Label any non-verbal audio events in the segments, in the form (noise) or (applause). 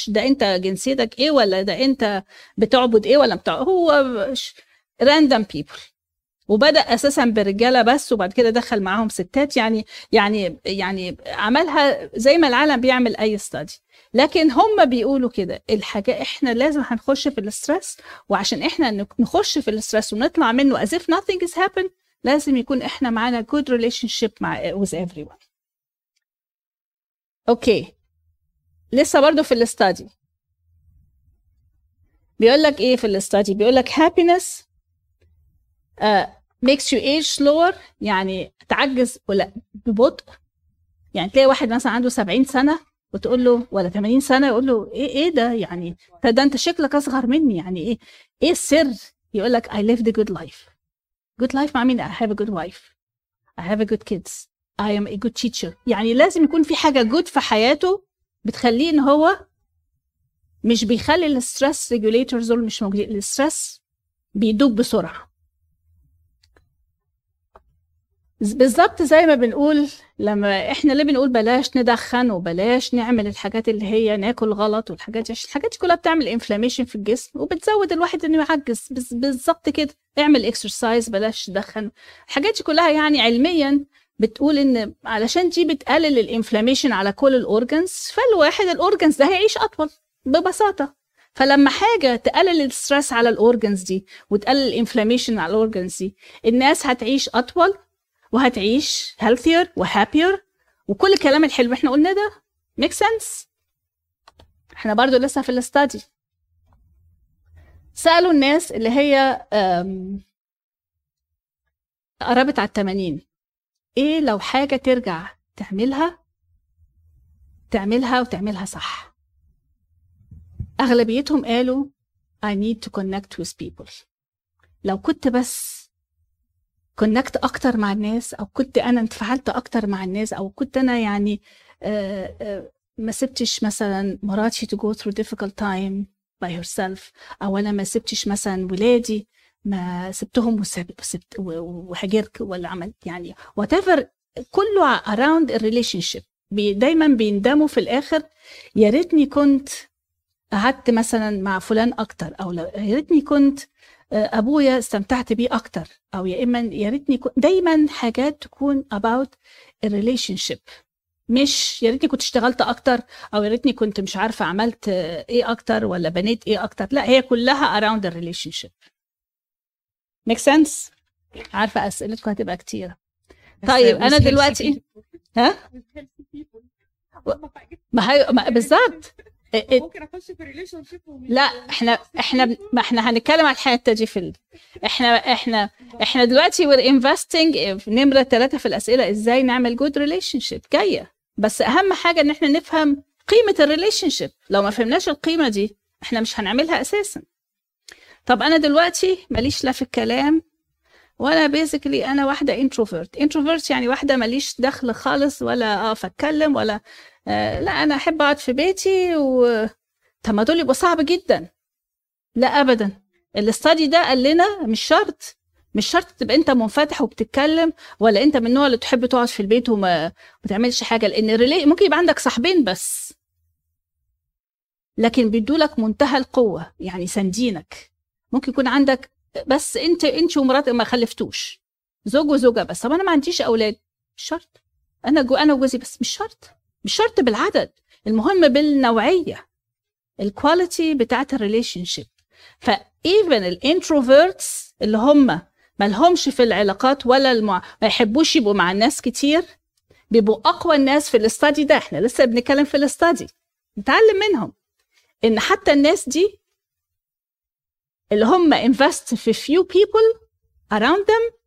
يعرفش ده انت جنسيتك إيه ولا ده انت بتعبد إيه ولا بتاع هو random people وبدأ أساسا برجاله بس وبعد كده دخل معاهم ستات. يعني يعني يعني عملها زي ما العالم بيعمل أي study لكن هم بيقولوا كده الحاجة إحنا لازم هنخش في ال stress وعشان إحنا نخش في ال stress ونطلع منه as if nothing is happened لازم يكون إحنا معانا good relationship مع with everyone. أوكي لسه برضو في الاستادي. بيقول لك إيه في الاستادي؟ بيقول لك happiness uh, makes you age slower يعني تعجز ولا ببطء. يعني تلاقي واحد مثلا عنده 70 سنة وتقول له ولا 80 سنة يقول له إيه إيه ده؟ يعني ده أنت شكلك أصغر مني يعني إيه إيه السر؟ يقول لك I lived a good life. Good life مع مين I have a good wife. I have a good kids. I am a good teacher. يعني لازم يكون في حاجة good في حياته بتخليه إن هو مش بيخلي ال stress regulators دول مش موجودين. ال stress بيدوب بسرعة. بالظبط زي ما بنقول لما إحنا ليه بنقول بلاش ندخن وبلاش نعمل الحاجات اللي هي ناكل غلط والحاجات دي الحاجات دي كلها بتعمل inflammation في الجسم وبتزود الواحد إنه يعجز. بالظبط كده. اعمل exercise بلاش تدخن. الحاجات دي كلها يعني علميا بتقول إن علشان دي بتقلل ال inflammation على كل ال organs فالواحد ال organs ده هيعيش أطول ببساطة. فلما حاجة تقلل ال stress على ال organs دي وتقلل ال inflammation على ال organs دي الناس هتعيش أطول وهتعيش healthier و happier. وكل الكلام الحلو إحنا قلناه ده make sense إحنا برضو لسه في ال study سألوا الناس اللي هي قربت على التمانين. إيه لو حاجة ترجع تعملها؟ تعملها وتعملها صح. أغلبيتهم قالوا I need to connect with people. لو كنت بس كونكت أكتر مع الناس أو كنت أنا انفعلت أكتر مع الناس أو كنت أنا يعني آآ آآ ما سبتش مثلا مراتي to go through difficult time by herself أو أنا ما سبتش مثلا ولادي ما سبتهم وسبت وهاجرت ولا عملت يعني whatever كله around الريليشن دايما بيندموا في الآخر يا ريتني كنت قعدت مثلا مع فلان أكتر أو يا ريتني كنت أبويا استمتعت بيه أكتر أو يا إما يا ريتني دايما حاجات تكون about ال relationship مش يا ريتني كنت اشتغلت أكتر أو يا ريتني كنت مش عارفة عملت إيه أكتر ولا بنيت إيه أكتر. لا هي كلها around ال relationship make sense عارفة أسئلتكم هتبقى كتيره طيب أنا دلوقتي ها؟ ما هي بالظبط. ممكن أخش في ريليشن شيب لا إحنا إحنا ما إحنا هنتكلم على الحتة دي في إحنا إحنا إحنا دلوقتي we're investing في نمرة ثلاثة في الأسئلة. إزاي نعمل good relationship جاية. بس أهم حاجة إن إحنا نفهم قيمة ال relationship لو ما فهمناش القيمة دي إحنا مش هنعملها أساسا. طب أنا دلوقتي ماليش لا في الكلام ولا basically أنا واحدة introvert introvert يعني واحدة ماليش دخل خالص ولا اقف اتكلم ولا آه لا أنا أحب أقعد في بيتي و طب ما دول يبقى صعب جدا. لا ابدا. الاستادي ده قال لنا مش شرط مش شرط تبقى أنت منفتح وبتتكلم ولا أنت من النوع اللي تحب تقعد في البيت وما ما تعملش حاجة لأن الريلي ممكن يبقى عندك صاحبين بس. لكن بيدولك منتهى القوة يعني ساندينك. ممكن يكون عندك بس انت انت ومراتك ما خلفتوش. زوج وزوجة بس. طب أنا ما عنديش أولاد. مش شرط. أنا جو أنا وجوزي بس. مش شرط. مش شرط بالعدد. المهم بالنوعية. ال quality بتاعت ال relationship ف even ال introverts اللي هم ما لهمش في العلاقات ولا المع... ما يحبوش يبقوا مع الناس كتير بيبقوا أقوى الناس في ال study ده. إحنا لسه بنتكلم في ال study نتعلم منهم. إن حتى الناس دي اللي هم invest في few people around them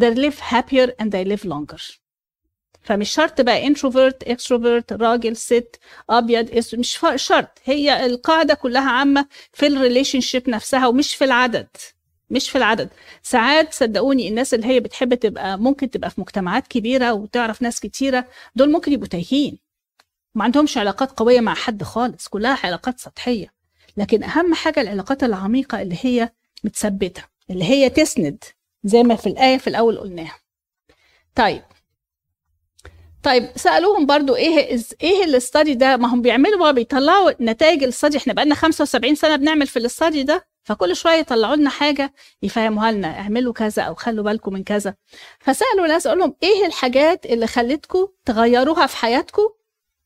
they live happier and they live longer. فمش شرط بقى introvert extrovert راجل ست أبيض أسود مش شرط. هي القاعدة كلها عامة في ال relationship نفسها ومش في العدد. مش في العدد. ساعات صدقوني الناس اللي هي بتحب تبقى ممكن تبقى في مجتمعات كبيرة وتعرف ناس كتيرة دول ممكن يبقوا تايهين. ما عندهمش علاقات قوية مع حد خالص. كلها علاقات سطحية. لكن أهم حاجة العلاقات العميقة اللي هي متثبتة اللي هي تسند زي ما في الآية في الأول قلناها. طيب. طيب سألوهم برضو إيه إيه الاستادي ده؟ ما هم بيعملوا بقى بيطلعوا نتائج الاستادي إحنا بقالنا 75 سنة بنعمل في الاستادي ده فكل شوية يطلعوا لنا حاجة يفهموها لنا. اعملوا كذا أو خلوا بالكم من كذا. فسألوا ناس قالوا لهم إيه الحاجات اللي خلتكم تغيروها في حياتكم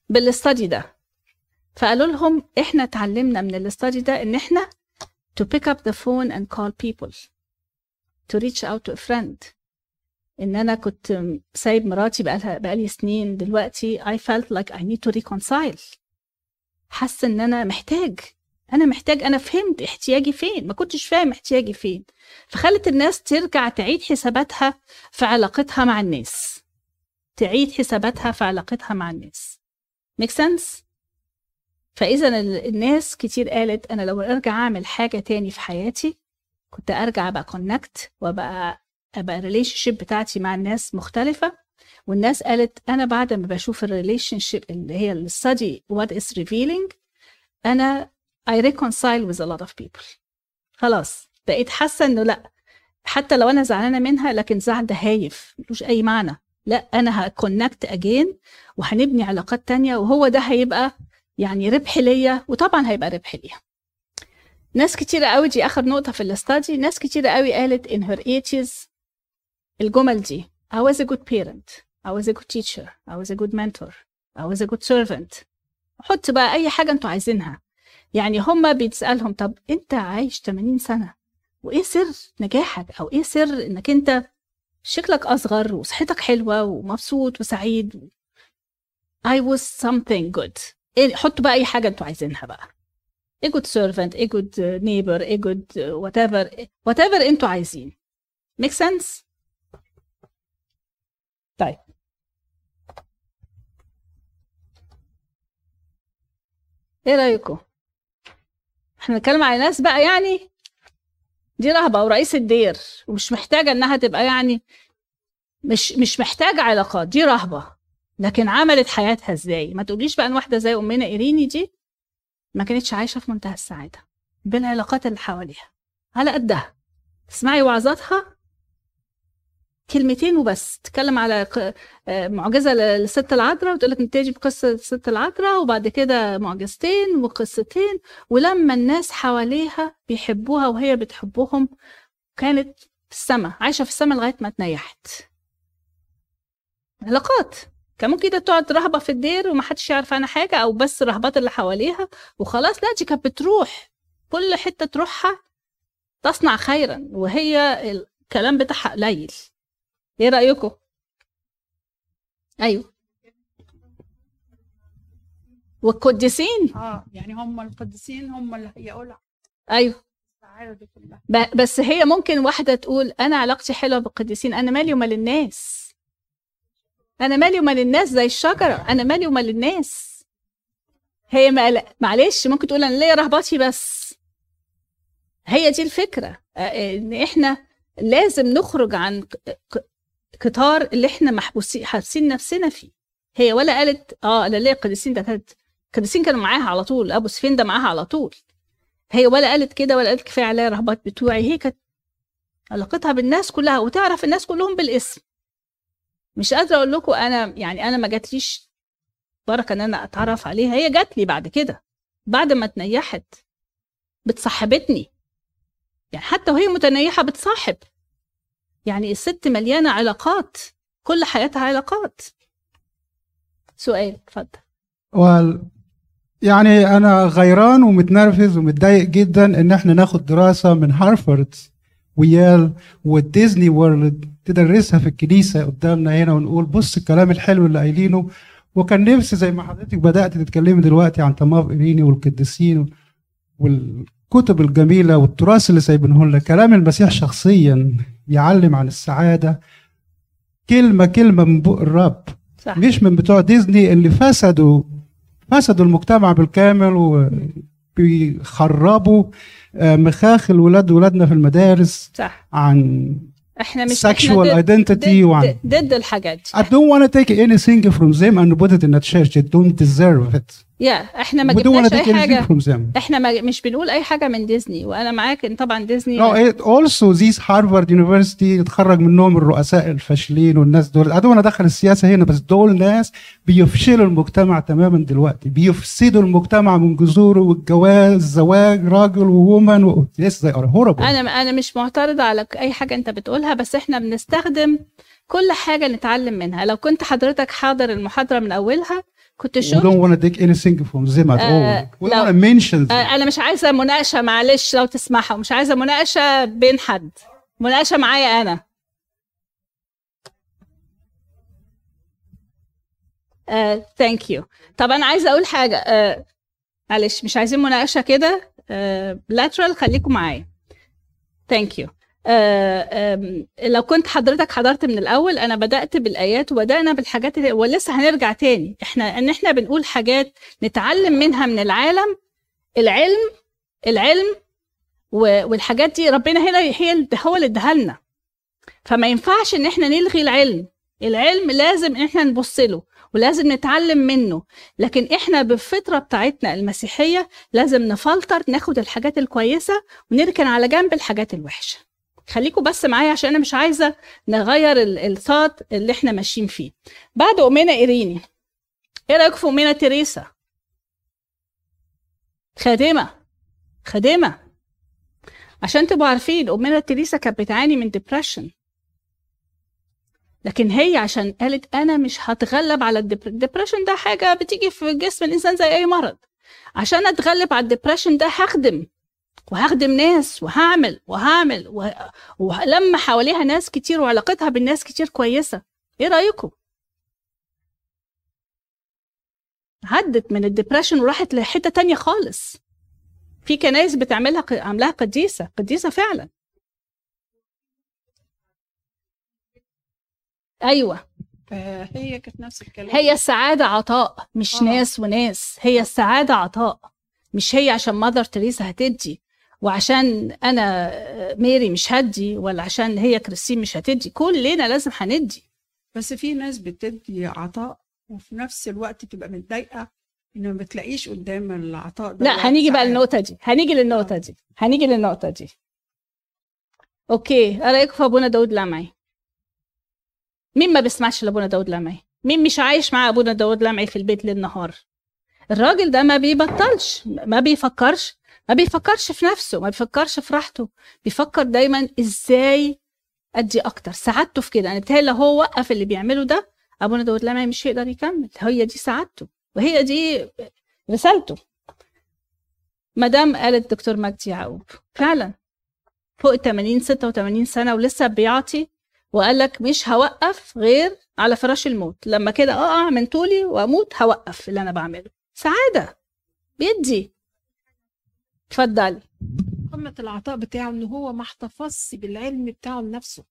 بالاستادي ده؟ فقالوا لهم إحنا اتعلمنا من الاستادي ده إن إحنا to pick up the phone and call people. To reach out to a friend. إن أنا كنت سايب مراتي بقالها بقالي سنين. دلوقتي I felt like I need to reconcile. حاسة إن أنا محتاج. أنا محتاج. أنا فهمت احتياجي فين. ما كنتش فاهم احتياجي فين. فخلت الناس ترجع تعيد حساباتها في علاقتها مع الناس. تعيد حساباتها في علاقتها مع الناس. Make sense? فإذا ال- الناس كتير قالت أنا لو أرجع أعمل حاجة تاني في حياتي كنت أرجع أبقى connect وأبقى أبقى ال relationship بتاعتي مع الناس مختلفة. والناس قالت أنا بعد ما بشوف ال relationship اللي هي ال study what is revealing أنا I reconcile with a lot of people. خلاص بقيت حاسة إنه لأ حتى لو أنا زعلانة منها لكن زعل ده هايف ملوش أي معنى. لأ أنا ه connect again وهنبني علاقات تانية وهو ده هيبقى يعني ربح ليا وطبعا هيبقى ربح ليها. ناس كتيرة قوي دي آخر نقطة في الاستادي ناس كتيرة قوي قالت in her 80s الجمل دي I was a good parent I was a good teacher I was a good mentor I was a good servant. حط بقى أي حاجة أنتوا عايزينها. يعني هما بيتسألهم طب أنت عايش 80 سنة وإيه سر نجاحك؟ أو إيه سر إنك أنت شكلك أصغر وصحتك حلوة ومبسوط وسعيد؟ I was something good. إيه حطوا بقى أي حاجة أنتوا عايزينها بقى. A good servant a good neighbor a good whatever whatever أنتوا عايزين. Make sense طيب. إيه رأيكم؟ إحنا بنتكلم على ناس بقى يعني دي رهبة ورئيس الدير ومش محتاجة إنها تبقى يعني مش مش محتاجة علاقات دي رهبة. لكن عملت حياتها إزاي؟ ما تقوليش بقى إن واحدة زي أمنا إيريني دي ما كانتش عايشة في منتهى السعادة بالعلاقات اللي حواليها على قدها. تسمعي وعظاتها؟ كلمتين وبس. تتكلم على آه، معجزة للست العذراء وتقول لك نبتدي بقصة الست العذراء وبعد كده معجزتين وقصتين. ولما الناس حواليها بيحبوها وهي بتحبهم كانت في السماء عايشة في السماء لغاية ما اتنيحت. علاقات. كان ممكن كده تقعد رهبة في الدير ومحدش يعرف عنها حاجة أو بس الرهبات اللي حواليها وخلاص. لا دي كانت بتروح. كل حتة تروحها تصنع خيرا وهي الكلام بتاعها قليل. إيه رأيكم؟ أيوه. والقديسين. آه يعني هم القديسين هم اللي هيقولوا أيوه. بس هي ممكن واحدة تقول أنا علاقتي حلوة بالقديسين أنا مالي ومال الناس. أنا مالي ومال الناس زي الشجرة. أنا مالي ومال الناس. هي ما معلش ممكن تقول أنا ليا رهباتي بس. هي دي الفكرة. إن إحنا لازم نخرج عن قطار اللي إحنا محبوسين حابسين نفسنا فيه. هي ولا قالت آه أنا ليا قديسين ده كانت القديسين كانوا معاها على طول. أبو سفين ده معاها على طول. هي ولا قالت كده ولا قالت كفاية عليا رهبات بتوعي. هي كانت علاقتها بالناس كلها. وتعرف الناس كلهم بالاسم. مش قادرة أقول لكم أنا يعني أنا ما جاتليش بركة إن أنا أتعرف عليها هي جات لي بعد كده بعد ما اتنيحت بتصاحبتني. يعني حتى وهي متنيحة بتصاحب. يعني الست مليانة علاقات كل حياتها علاقات. سؤال اتفضل. وال يعني أنا غيران ومتنرفز ومتضايق جدا إن إحنا ناخد دراسة من هارفارد ويال والديزني وورلد تدرسها في الكنيسة قدامنا هنا ونقول بص الكلام الحلو اللي قايلينه. وكان نفسي زي ما حضرتك بدأت تتكلمي دلوقتي عن طماف ايريني والقديسين والكتب الجميلة والتراث اللي سايبينه لنا كلام المسيح شخصيا بيعلم عن السعادة. كلمة كلمة من بق الرب. صح. مش من بتوع ديزني اللي فسدوا فسدوا المجتمع بالكامل وبيخربوا آه، مخاخل ولاد ولادنا في المدارس صح. عن احنا مش sexual احنا ضد- identity ضد, وعن ضد الحاجات I دي don't want to take anything from them and put it in a church. They don't deserve it. يا إحنا ما جبناش أي حاجة. إحنا ما مش بنقول أي حاجة من ديزني وأنا معاك إن طبعا ديزني it also these Harvard University اتخرج منهم الرؤساء الفاشلين والناس دول. أنا ادخل السياسة هنا بس دول ناس بيفشلوا المجتمع تماما دلوقتي. بيفسدوا المجتمع من جذوره والجواز الزواج راجل وومن و... yes they are horrible. أنا أنا مش معترضة على أي حاجة أنت بتقولها بس إحنا بنستخدم كل حاجة نتعلم منها. لو كنت حضرتك حاضر المحاضرة من أولها كنت we شفت don't want to take anything from them at آه، all. We لو- want to mention them. آه، أنا مش عايزة مناقشة معلش لو تسمحوا. مش عايزة مناقشة بين حد. مناقشة معايا أنا. thank you طب أنا عايزة أقول حاجة. آه، معلش مش عايزين مناقشة كده. later خليكم معايا. thank you لو كنت حضرتك حضرت من الأول أنا بدأت بالآيات وبدأنا بالحاجات اللي ولسه هنرجع تاني. إحنا إن إحنا بنقول حاجات نتعلم منها من العالم العلم العلم والحاجات دي ربنا هنا هي هو اللي اداها لنا. فما ينفعش إن إحنا نلغي العلم. العلم لازم إحنا نبص له ولازم نتعلم منه. لكن إحنا بالفطرة بتاعتنا المسيحية لازم نفلتر ناخد الحاجات الكويسة ونركن على جنب الحاجات الوحشة. خليكم بس معايا عشان أنا مش عايزة نغير ال- الثought اللي إحنا ماشيين فيه. بعد امنا إيريني إيه رايكم في أمنا تريزا خادمة خادمة. عشان تبقوا عارفين أمنا تريزا كانت بتعاني من depression لكن هي عشان قالت أنا مش هتغلب على ال depression ده حاجة بتيجي في جسم الإنسان زي أي مرض. عشان أتغلب على ال depression ده هخدم. وهخدم ناس وهعمل وهعمل وه... ولما حواليها ناس كتير وعلاقتها بالناس كتير كويسة. إيه رأيكم؟ عدت من الديبرشن وراحت لحتة تانية خالص. في كنايس بتعملها عاملاها قديسة قديسة فعلا. أيوه. آه، هي كانت نفس الكلام. هي السعاده عطاء مش آه. ناس وناس. هي السعاده عطاء مش هي عشان مادر تريسا هتدي. وعشان أنا ميري مش هدي ولا عشان هي كريستين مش هتدي كلنا لازم هندي. بس في ناس بتدي عطاء وفي نفس الوقت تبقى متضايقة ان ما بتلاقيش قدام العطاء ده لا هنيجي بقى. للنقطة دي. هنيجي للنقطة دي. هنيجي للنقطة دي. okay. إيه رايكم في أبونا داود لمعي مين ما بيسمعش لأبونا داود لمعي مين مش عايش مع أبونا داود لمعي في البيت ليل نهار؟ الراجل ده ما بيبطلش ما بيفكرش. ما بيفكرش في نفسه ما بيفكرش في راحته. بيفكر دايما إزاي أدي أكتر. سعادته في كده. أنا بتهيألي لو هو وقف اللي بيعمله ده أبونا داود لمعي مش هيقدر يكمل. هي دي سعادته وهي دي رسالته. مدام قالت دكتور مجدي يعقوب فعلا فوق 80 86 سنة ولسه بيعطي وقال لك مش هوقف غير على فراش الموت. لما كده اقع من طولي وأموت هوقف اللي أنا بعمله. سعادة بيدي. اتفضلي. قمة العطاء بتاعه إن هو ما احتفظش بالعلم بتاعه لنفسه.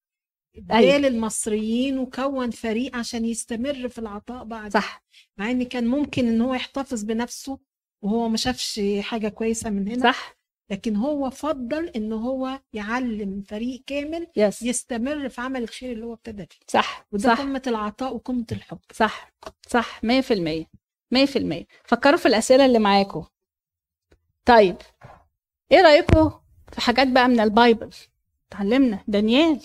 أيوة. اداه للمصريين وكون فريق عشان يستمر في العطاء بعد. صح. مع إن كان ممكن إن هو يحتفظ بنفسه وهو ما شافش حاجة كويسة من هنا. صح. لكن هو فضل إن هو يعلم فريق كامل يس يستمر في عمل الخير اللي هو ابتدى فيه صح. وده صح. قمة العطاء وقمة الحب. صح. صح. 100% 100% فكروا في الأسئلة اللي معاكم طيب إيه رأيكم في حاجات بقى من ال Bible؟ اتعلمنا. دانيال.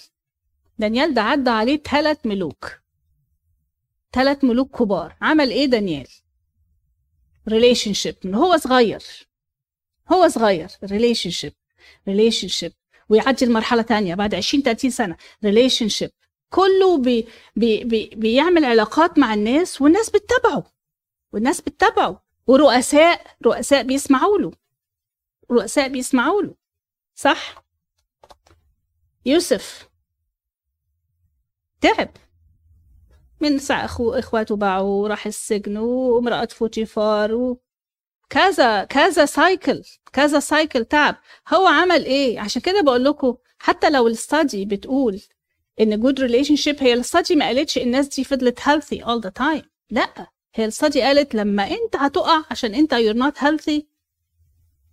دانيال ده عدى عليه ثلاث ملوك. ثلاث ملوك كبار. عمل إيه دانيال؟ relationship من هو صغير. هو صغير. relationship relationship ويعدي المرحله تانية بعد 20 30 سنة. relationship كله بي بي بي بيعمل علاقات مع الناس والناس بتتابعه. والناس بتتابعه. ورؤساء رؤساء بيسمعوا له. رؤساء بيسمعوا له. صح؟ يوسف. تعب. من ساعة أخو إخواته باعوه وراح السجن وامرأة فوتيفار و... كذا كذا cycle كذا cycle تعب. هو عمل إيه؟ عشان كده بقول لكم حتى لو ال study بتقول إن good relationship هي ال study ما قالتش الناس دي فضلت healthy all the time. لأ هي ال study قالت لما أنت هتقع عشان أنت you're not healthy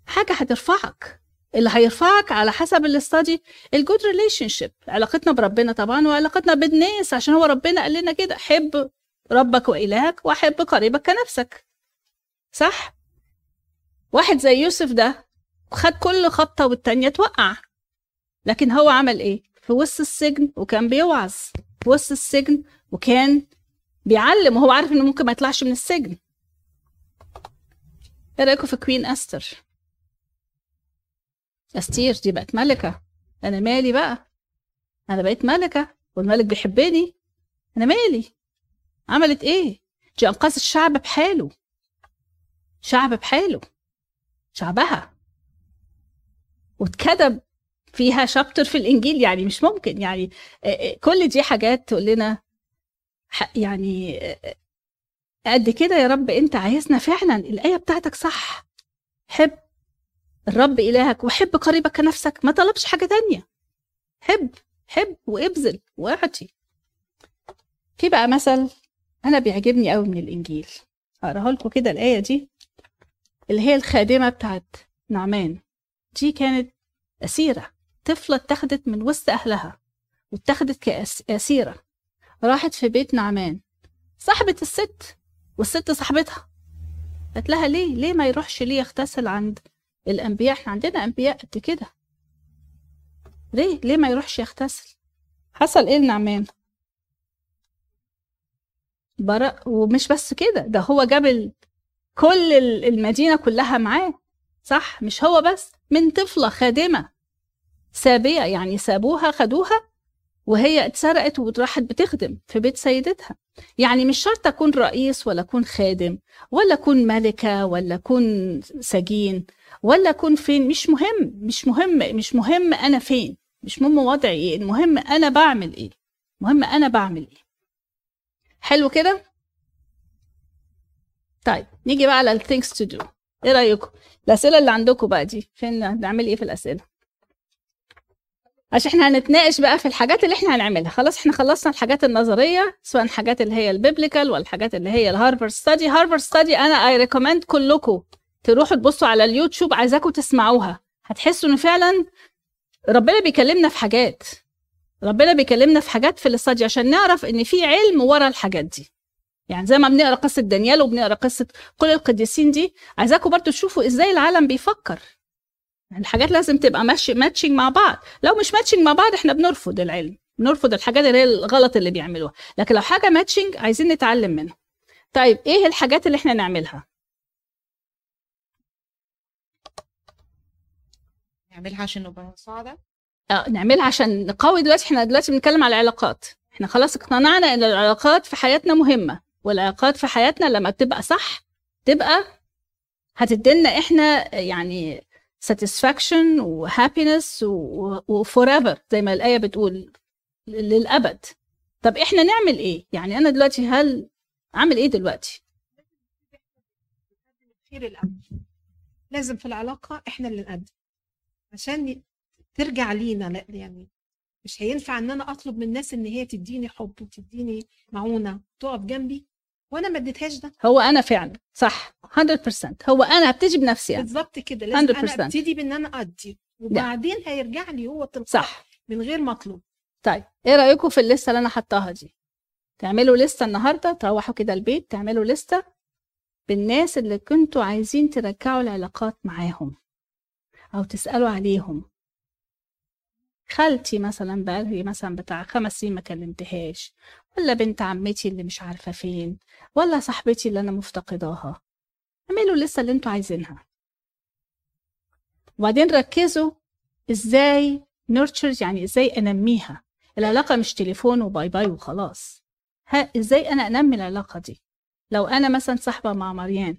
حاجة هترفعك اللي هيرفعك على حسب ال study ال good relationship علاقتنا بربنا طبعا وعلاقتنا بالناس عشان هو ربنا قال لنا كده حب ربك وإلهك وحب قريبك كنفسك. صح؟ واحد زي يوسف ده خد كل خبطة والتانية توقع. لكن هو عمل إيه؟ في وسط السجن وكان بيوعظ في وسط السجن وكان بيعلم وهو عارف إنه ممكن ما يطلعش من السجن. إيه رأيكم في كوين استر استير دي بقت ملكة. أنا مالي بقى؟ أنا بقيت ملكة والملك بيحبني. أنا مالي؟ عملت إيه؟ دي أنقذت الشعب بحاله. شعب بحاله. شعبها. واتكتب فيها شابتر في الإنجيل يعني مش ممكن يعني آه، آه، كل دي حاجات تقول لنا يعني آه، قد كده يا رب أنت عايزنا فعلا الآية بتاعتك صح. حب الرب إلهك وحب قريبك كنفسك ما طلبش حاجة تانية. حب حب وابذل واعطي. في بقى مثل أنا بيعجبني قوي من الإنجيل. اقراها لكم كده الآية دي اللي هي الخادمة بتاعت نعمان. دي كانت أسيرة. طفلة اتخذت من وسط أهلها واتخذت كاسيره راحت في بيت نعمان. صاحبة الست والست صاحبتها. قالت لها ليه؟ ليه ما يروحش ليه يغتسل عند الأنبياء إحنا عندنا أنبياء قد كده. ليه؟ ليه ما يروحش يغتسل؟ حصل إيه لنعمان؟ برا ومش بس كده ده هو جاب كل ال- المدينة كلها معاه. صح؟ مش هو بس من طفلة خادمة. سابية يعني سابوها خدوها وهي اتسرقت وراحت بتخدم في بيت سيدتها. يعني مش شرط أكون رئيس ولا أكون خادم ولا أكون ملكة ولا أكون سجين. ولا أكون فين؟ مش مهم مش مهم مش مهم أنا فين. مش مهم وضعي إيه. المهم أنا بعمل إيه. المهم أنا بعمل إيه. حلو كده؟ طيب نيجي بقى على ال things to do إيه رأيكم؟ الأسئلة اللي عندكم بقى دي فين نعمل إيه في الأسئلة؟ عشان إحنا هنتناقش بقى في الحاجات اللي إحنا هنعملها. خلاص إحنا خلصنا الحاجات النظرية سواء الحاجات اللي هي ال biblical والحاجات اللي هي ال Harvard study Harvard study أنا I recommend كلكم. تروحوا تبصوا على اليوتيوب عايزاكم تسمعوها. هتحسوا إن فعلا ربنا بيكلمنا في حاجات. ربنا بيكلمنا في حاجات في ال study عشان نعرف إن في علم ورا الحاجات دي. يعني زي ما بنقرأ قصة دانيال وبنقرأ قصة كل القديسين دي عايزاكم برضو تشوفوا إزاي العالم بيفكر. الحاجات لازم تبقى ماشي matching مع بعض. لو مش matching مع بعض إحنا بنرفض العلم بنرفض الحاجات اللي هي الغلط اللي بيعملوها. لكن لو حاجة matching عايزين نتعلم منها. طيب إيه الحاجات اللي إحنا نعملها؟ نعملها عشان نبقى سعداء آه، نعملها عشان نقوي دلوقتي. إحنا دلوقتي بنتكلم على العلاقات. إحنا خلاص اقتنعنا إن العلاقات في حياتنا مهمة والعلاقات في حياتنا لما بتبقى صح تبقى هتدينا إحنا يعني satisfaction و happiness و, و forever زي ما الآية بتقول للأبد. طب إحنا نعمل إيه؟ يعني أنا دلوقتي هل أعمل إيه دلوقتي؟ لازم في العلاقة إحنا اللي نقدم. عشان ترجع لينا لأ يعني مش هينفع إن أنا أطلب من الناس إن هي تديني حب وتديني معونة تقف جنبي وأنا ما اديتهاش ده. هو أنا فعلا صح 100% هو أنا هبتدي بنفسي يعني. بالظبط كده لازم 100%. أنا أبتدي بإن أنا أدي وبعدين هيرجع لي هو تلقائي صح. من غير ما أطلب. طيب إيه رأيكم في الليستة اللي أنا حطاها دي؟ تعملوا لسته النهارده تروحوا كده البيت تعملوا لسته بالناس اللي كنتوا عايزين ترجعوا العلاقات معاهم. أو تسألوا عليهم. خالتي مثلا بقالي مثلا بتاع خمس سنين ما كلمتهاش ولا بنت عمتي اللي مش عارفة فين ولا صاحبتي اللي أنا مفتقداها. اعملوا الليستة اللي أنتوا عايزينها. وبعدين ركزوا إزاي نurture يعني إزاي أنميها. العلاقة مش تليفون وباي باي وخلاص. ها إزاي أنا أنمي العلاقة دي؟ لو أنا مثلا صاحبة مع مريان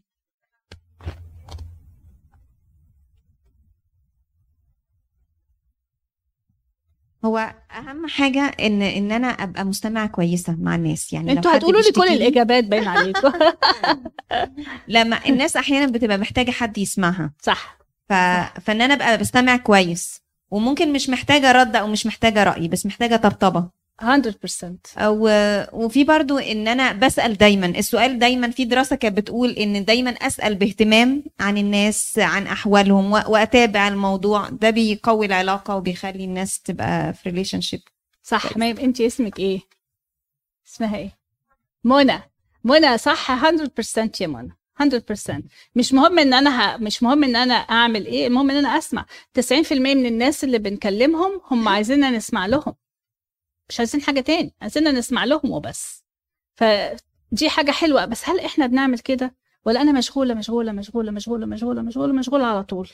هو أهم حاجة إن إن أنا أبقى مستمعة كويسة مع الناس. يعني أنتوا هتقولوا لي كل الإجابات باين عليكم. (laughs) لما الناس أحيانا بتبقى محتاجة حد يسمعها. صح. ف... فإن أنا أبقى بستمع كويس. وممكن مش محتاجة رد أو مش محتاجة رأي بس محتاجة طبطبة. 100% أو وفي برضو إن أنا بسأل دايما. السؤال دايما في دراسة كانت بتقول إن دايما أسأل باهتمام عن الناس عن أحوالهم وأتابع الموضوع. ده بيقوي العلاقة وبيخلي الناس تبقى في relationship صح ما أنت اسمك إيه؟ اسمها إيه؟ منى. منى صح. 100% يا منى. 100% مش مهم إن أنا ه... مش مهم إن أنا أعمل إيه. المهم إن أنا أسمع. 90% من الناس اللي بنكلمهم هم عايزيننا نسمع لهم. مش عايزين حاجة تاني عايزيننا نسمع لهم وبس. فدي حاجة حلوة. بس هل إحنا بنعمل كده؟ ولا أنا مشغولة مشغولة مشغولة مشغولة مشغولة مشغولة مشغولة على طول.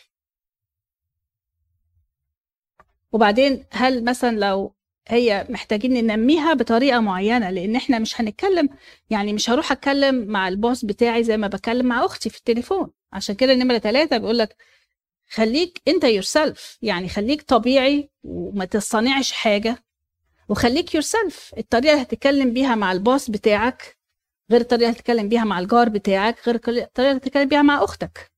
وبعدين هل مثلا لو هي محتاجين ننميها بطريقة معينة لأن إحنا مش هنتكلم يعني مش هروح أتكلم مع ال boss بتاعي زي ما بكلم مع أختي في التليفون. عشان كده نمره ثلاثة بيقول لك خليك أنت yourself يعني خليك طبيعي وما تصنعش حاجة. وخليك yourself الطريقة اللي هتتكلم بيها مع ال boss بتاعك غير الطريقة اللي هتتكلم بيها مع الجار بتاعك غير الطريقة اللي هتتكلم بيها مع أختك.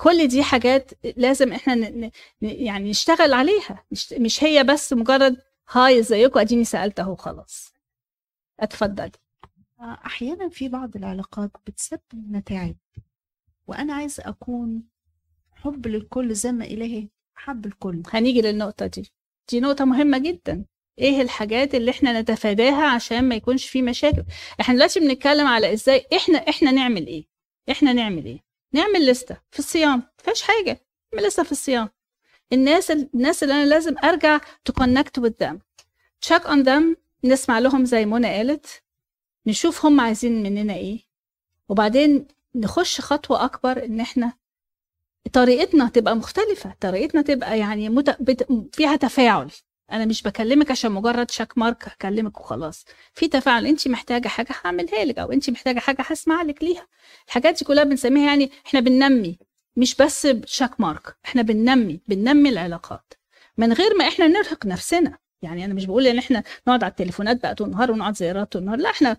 كل دي حاجات لازم إحنا ن... ن... يعني نشتغل عليها. مش, مش هي بس مجرد هاي ازيكم أديني سألت أهو خلاص. اتفضل أحيانا في بعض العلاقات بتسبب متاعب وأنا عايزه أكون حب للكل زي ما إلهي حب الكل. هنيجي للنقطة دي. دي نقطة مهمة جدا. إيه الحاجات اللي إحنا نتفاداها عشان ما يكونش في مشاكل؟ إحنا دلوقتي بنتكلم على إزاي إحنا إحنا نعمل إيه؟ إحنا نعمل إيه؟ نعمل لستة في الصيام مفيش حاجة. نعمل لستة في الصيام. الناس الناس اللي أنا لازم ارجع to connect with them. check on them نسمع لهم زي منى قالت. نشوف هم عايزين مننا إيه. وبعدين نخش خطوة أكبر إن إحنا طريقتنا تبقى مختلفة. طريقتنا تبقى يعني مت... فيها تفاعل. أنا مش بكلمك عشان مجرد شاك مارك هكلمك وخلاص. في تفاعل أنت محتاجة حاجة هعملها لك أو أنت محتاجة حاجة هسمع لك ليها. الحاجات دي كلها بنسميها يعني إحنا بننمي مش بس check mark إحنا بننمي بننمي العلاقات. من غير ما إحنا نرهق نفسنا. يعني أنا مش بقول إن إحنا نقعد على التليفونات بقى طول النهار ونقعد زيارات طول النهار لا إحنا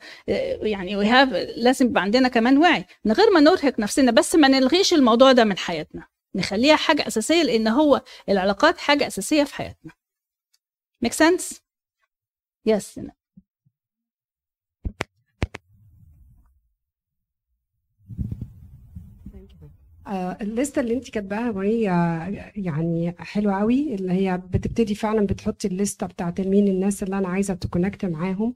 يعني we have لازم يبقى عندنا كمان وعي. من غير ما نرهق نفسنا بس ما نلغيش الموضوع ده من حياتنا. نخليها حاجة أساسية لأن هو العلاقات حاجة أساسية في حياتنا. Make sense? Yes. آه، الليسته اللي انت كاتباها وهي يعني حلوة قوي اللي هي بتبتدي فعلا بتحطي الليستة بتاعت مين الناس اللي أنا عايزة تكونكت معاهم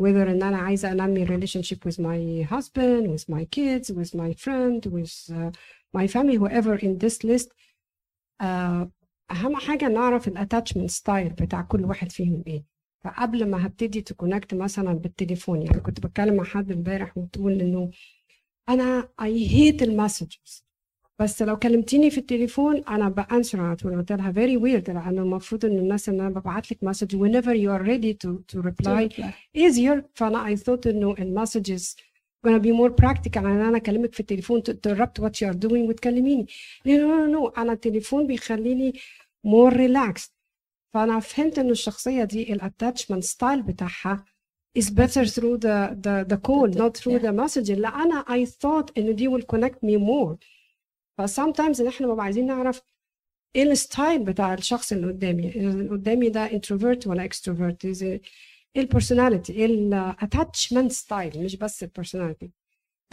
whether إن أنا عايزة أنمي relationship with my husband with my kids with my friend with uh, my family whoever in this list. uh, أهم حاجة نعرف ال attachment style بتاع كل واحد فيهم إيه. فقبل ما هبتدي ت connect مثلا بالتليفون يعني كنت بتكلم مع حد امبارح وتقول إنه أنا I hate ال messages بس لو كلمتيني في التليفون أنا ب answer على طول قلت لها very weird لأنه المفروض إن الناس إن أنا ببعت لك message whenever you are ready to to reply easier. فأنا I thought إنه ال messages gonna be more practical إن أنا أكلمك في التليفون to interrupt what you are doing وتكلميني no no no أنا التليفون بيخليني more relaxed. فأنا فهمت إنه الشخصية دي ال attachment style بتاعها is better through the the the call not through the message اللي أنا I thought إنه دي will connect me more. ف sometimes إحنا بنبقى عايزين نعرف إيه ال style بتاع الشخص اللي قدامي. اللي قدامي ده introvert ولا extrovert إيه ال personality إيه ال attachment style مش بس ال personality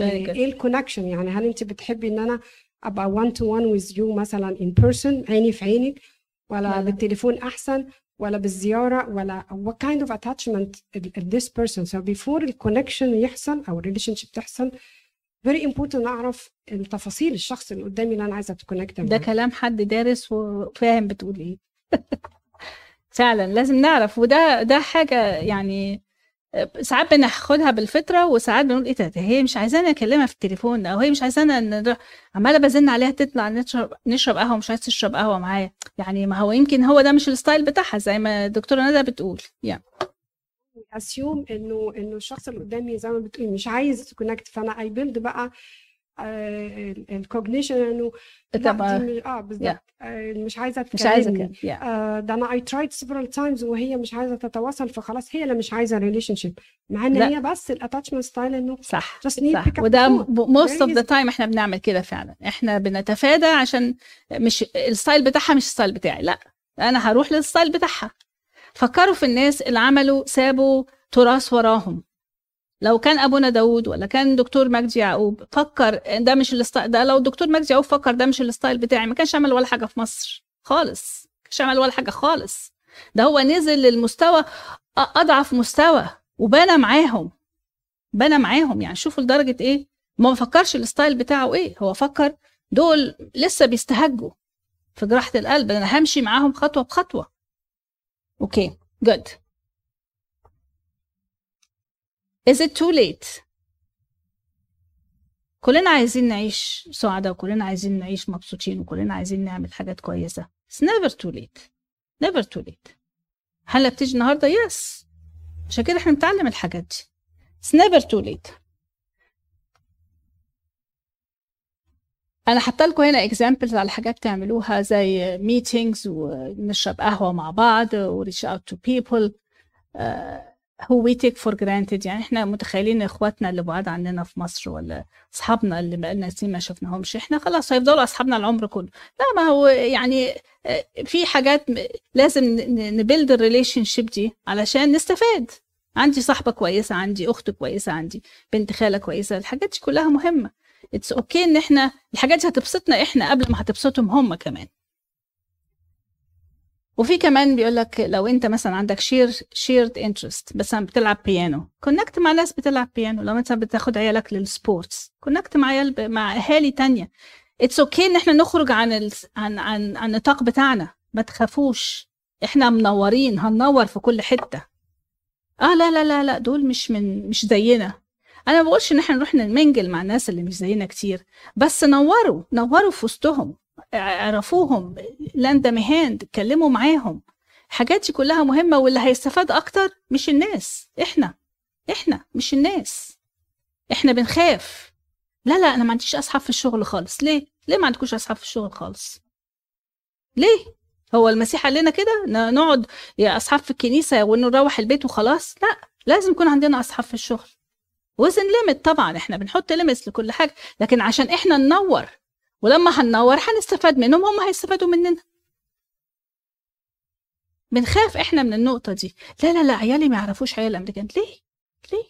إيه ال connection يعني هل أنت بتحبي إن أنا أبقى 1 to 1 ويز يو مثلا in person عيني في عينك. ولا لا. بالتليفون أحسن ولا بالزيارة ولا what kind of attachment this person. So before ال connection يحصل أو ال relationship تحصل very important اعرف التفاصيل الشخص اللي قدامي اللي أنا عايزة ات connect ده كلام حد دارس وفاهم بتقول إيه. (laughs) فعلا لازم نعرف وده ده حاجة يعني ساعات بناخدها بالفطرة وساعات بنقول إيه ده هي مش عايزانا اكلمها في التليفون أو هي مش عايزانا عمالة بزن عليها تطلع نشرب نشرب قهوة مش عايز تشرب قهوة معايا. يعني ما هو يمكن هو ده مش ال style بتاعها زي ما الدكتورة ندى بتقول. يعني assume إنه إنه الشخص اللي قدامي زي ما بتقولي مش عايز ت connect فأنا I build بقى ال cognition انه طبعا. آه بالظبط آه، مش عايزة مش عايزة yeah. آه، ده أنا I tried several times وهي مش عايزة تتواصل فخلاص هي اللي مش عايزة relationship مع إن لا. هي بس ال attachment style إنه صح just need صح. وده. most of the. time إحنا بنعمل كده فعلا. إحنا بنتفادى عشان مش ال style بتاعها مش ال style بتاعي. لا أنا هروح لل style بتاعها. فكروا في الناس اللي عملوا سابوا تراث وراهم. لو كان أبونا داود ولا كان دكتور مجدي يعقوب فكر ده مش ال style ده لو الدكتور مجدي يعقوب فكر ده مش ال style بتاعي. ما كانش عمل ولا حاجة في مصر خالص ما كانش عمل ولا حاجة خالص. ده هو نزل للمستوى أضعف مستوى وبنى معاهم بنى معاهم. يعني شوفوا لدرجة إيه؟ ما فكرش ال style بتاعه إيه هو فكر دول لسه بيتهجوا في جراحة القلب. أنا همشي معاهم خطوة بخطوة. okay good is it too late? كلنا عايزين نعيش سعداء وكلنا عايزين نعيش مبسوطين وكلنا عايزين نعمل حاجات كويسة. It's never too late. Never too late. هلا بتيجي النهاردة؟ يس عشان كده إحنا بنتعلم الحاجات دي. It's never too late. أنا حاطة لكم هنا examples على حاجات تعملوها زي meetings ونشرب قهوة مع بعض و reach out to who we take for granted. يعني إحنا متخيلين إخواتنا اللي بعاد عننا في مصر ولا أصحابنا اللي بقالنا سنين ما شفناهمش. إحنا خلاص هيفضلوا أصحابنا العمر كله. لا ما هو يعني آه، في حاجات لازم ن build ال relationship دي علشان نستفاد. عندي صاحبة كويسة عندي أخت كويسة عندي بنت خالة كويسة الحاجات دي كلها مهمة. it's okay okay إن إحنا الحاجات دي هتبسطنا إحنا قبل ما هتبسطهم هم كمان. وفي كمان بيقول لك لو انت مثلا عندك share shared interest مثلا بتلعب بيانو connect مع ناس بتلعب بيانو لو مثلا بتاخد عيالك لل sports connect مع عيال مع أهالي تانية. it's okay إن إحنا نخرج عن ال... عن عن عن النطاق بتاعنا. ما تخافوش. إحنا منورين هننور في كل حتة. آه لا لا لا لا دول مش من مش زينا. أنا ما بقولش إن إحنا نروح ن mingle مع الناس اللي مش زينا كتير. بس نوروا نوروا في وسطهم. عرفوهم hand in hand اتكلموا معاهم الحاجات دي كلها مهمة واللي هيستفاد أكتر مش الناس إحنا إحنا مش الناس إحنا بنخاف لا لا أنا ما عنديش أصحاب في الشغل خالص ليه؟ ليه ما عندكوش أصحاب في الشغل خالص؟ ليه؟ هو المسيح قال لنا كده نقعد يا أصحاب في الكنيسة ونروح البيت وخلاص؟ لا لازم يكون عندنا أصحاب في الشغل within limit طبعا إحنا بنحط limits لكل حاجة لكن عشان إحنا ننور ولما هننور هنستفاد منهم هم هيستفادوا مننا. بنخاف إحنا من النقطة دي. لا لا لا عيالي ما يعرفوش عيال الامريكان ليه؟ ليه؟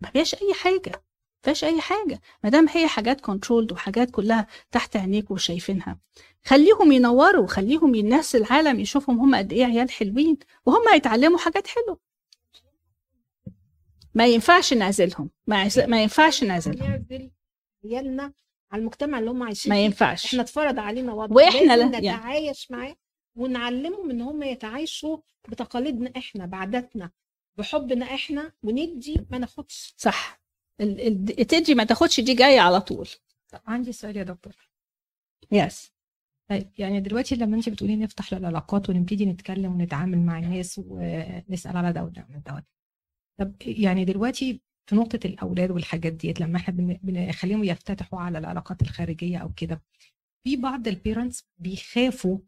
ما فيهاش أي حاجة ما فيهاش أي حاجة. ما دام هي حاجات كنترولد وحاجات كلها تحت عينيك وشايفينها. خليهم ينوروا خليهم الناس العالم يشوفهم هم قد إيه عيال حلوين وهم هيتعلموا حاجات حلوة. ما ينفعش نعزلهم. ما, يعز- ما ينفعش نعزلهم. نعزل عيالنا على المجتمع اللي هم عايشين ما. ينفعش. إحنا اتفرض علينا وضع لازم لا- يعني. نتعايش معاه ونعلمهم إن هم يتعايشوا بتقاليدنا إحنا بعاداتنا بحبنا إحنا وندي ما ناخدش. صح. ال- ال- تدي ما تاخدش دي جاية على طول. طب عندي سؤال يا دكتور. يس طيب يعني دلوقتي لما انت بتقولي نفتح العلاقات ونبتدي نتكلم ونتعامل مع الناس ونسأل على ده وده من دوت طب يعني دلوقتي في نقطة الأولاد والحاجات ديت لما إحنا بن- بنخليهم يفتتحوا على العلاقات الخارجية أو كده في بعض ال parents بيخافوا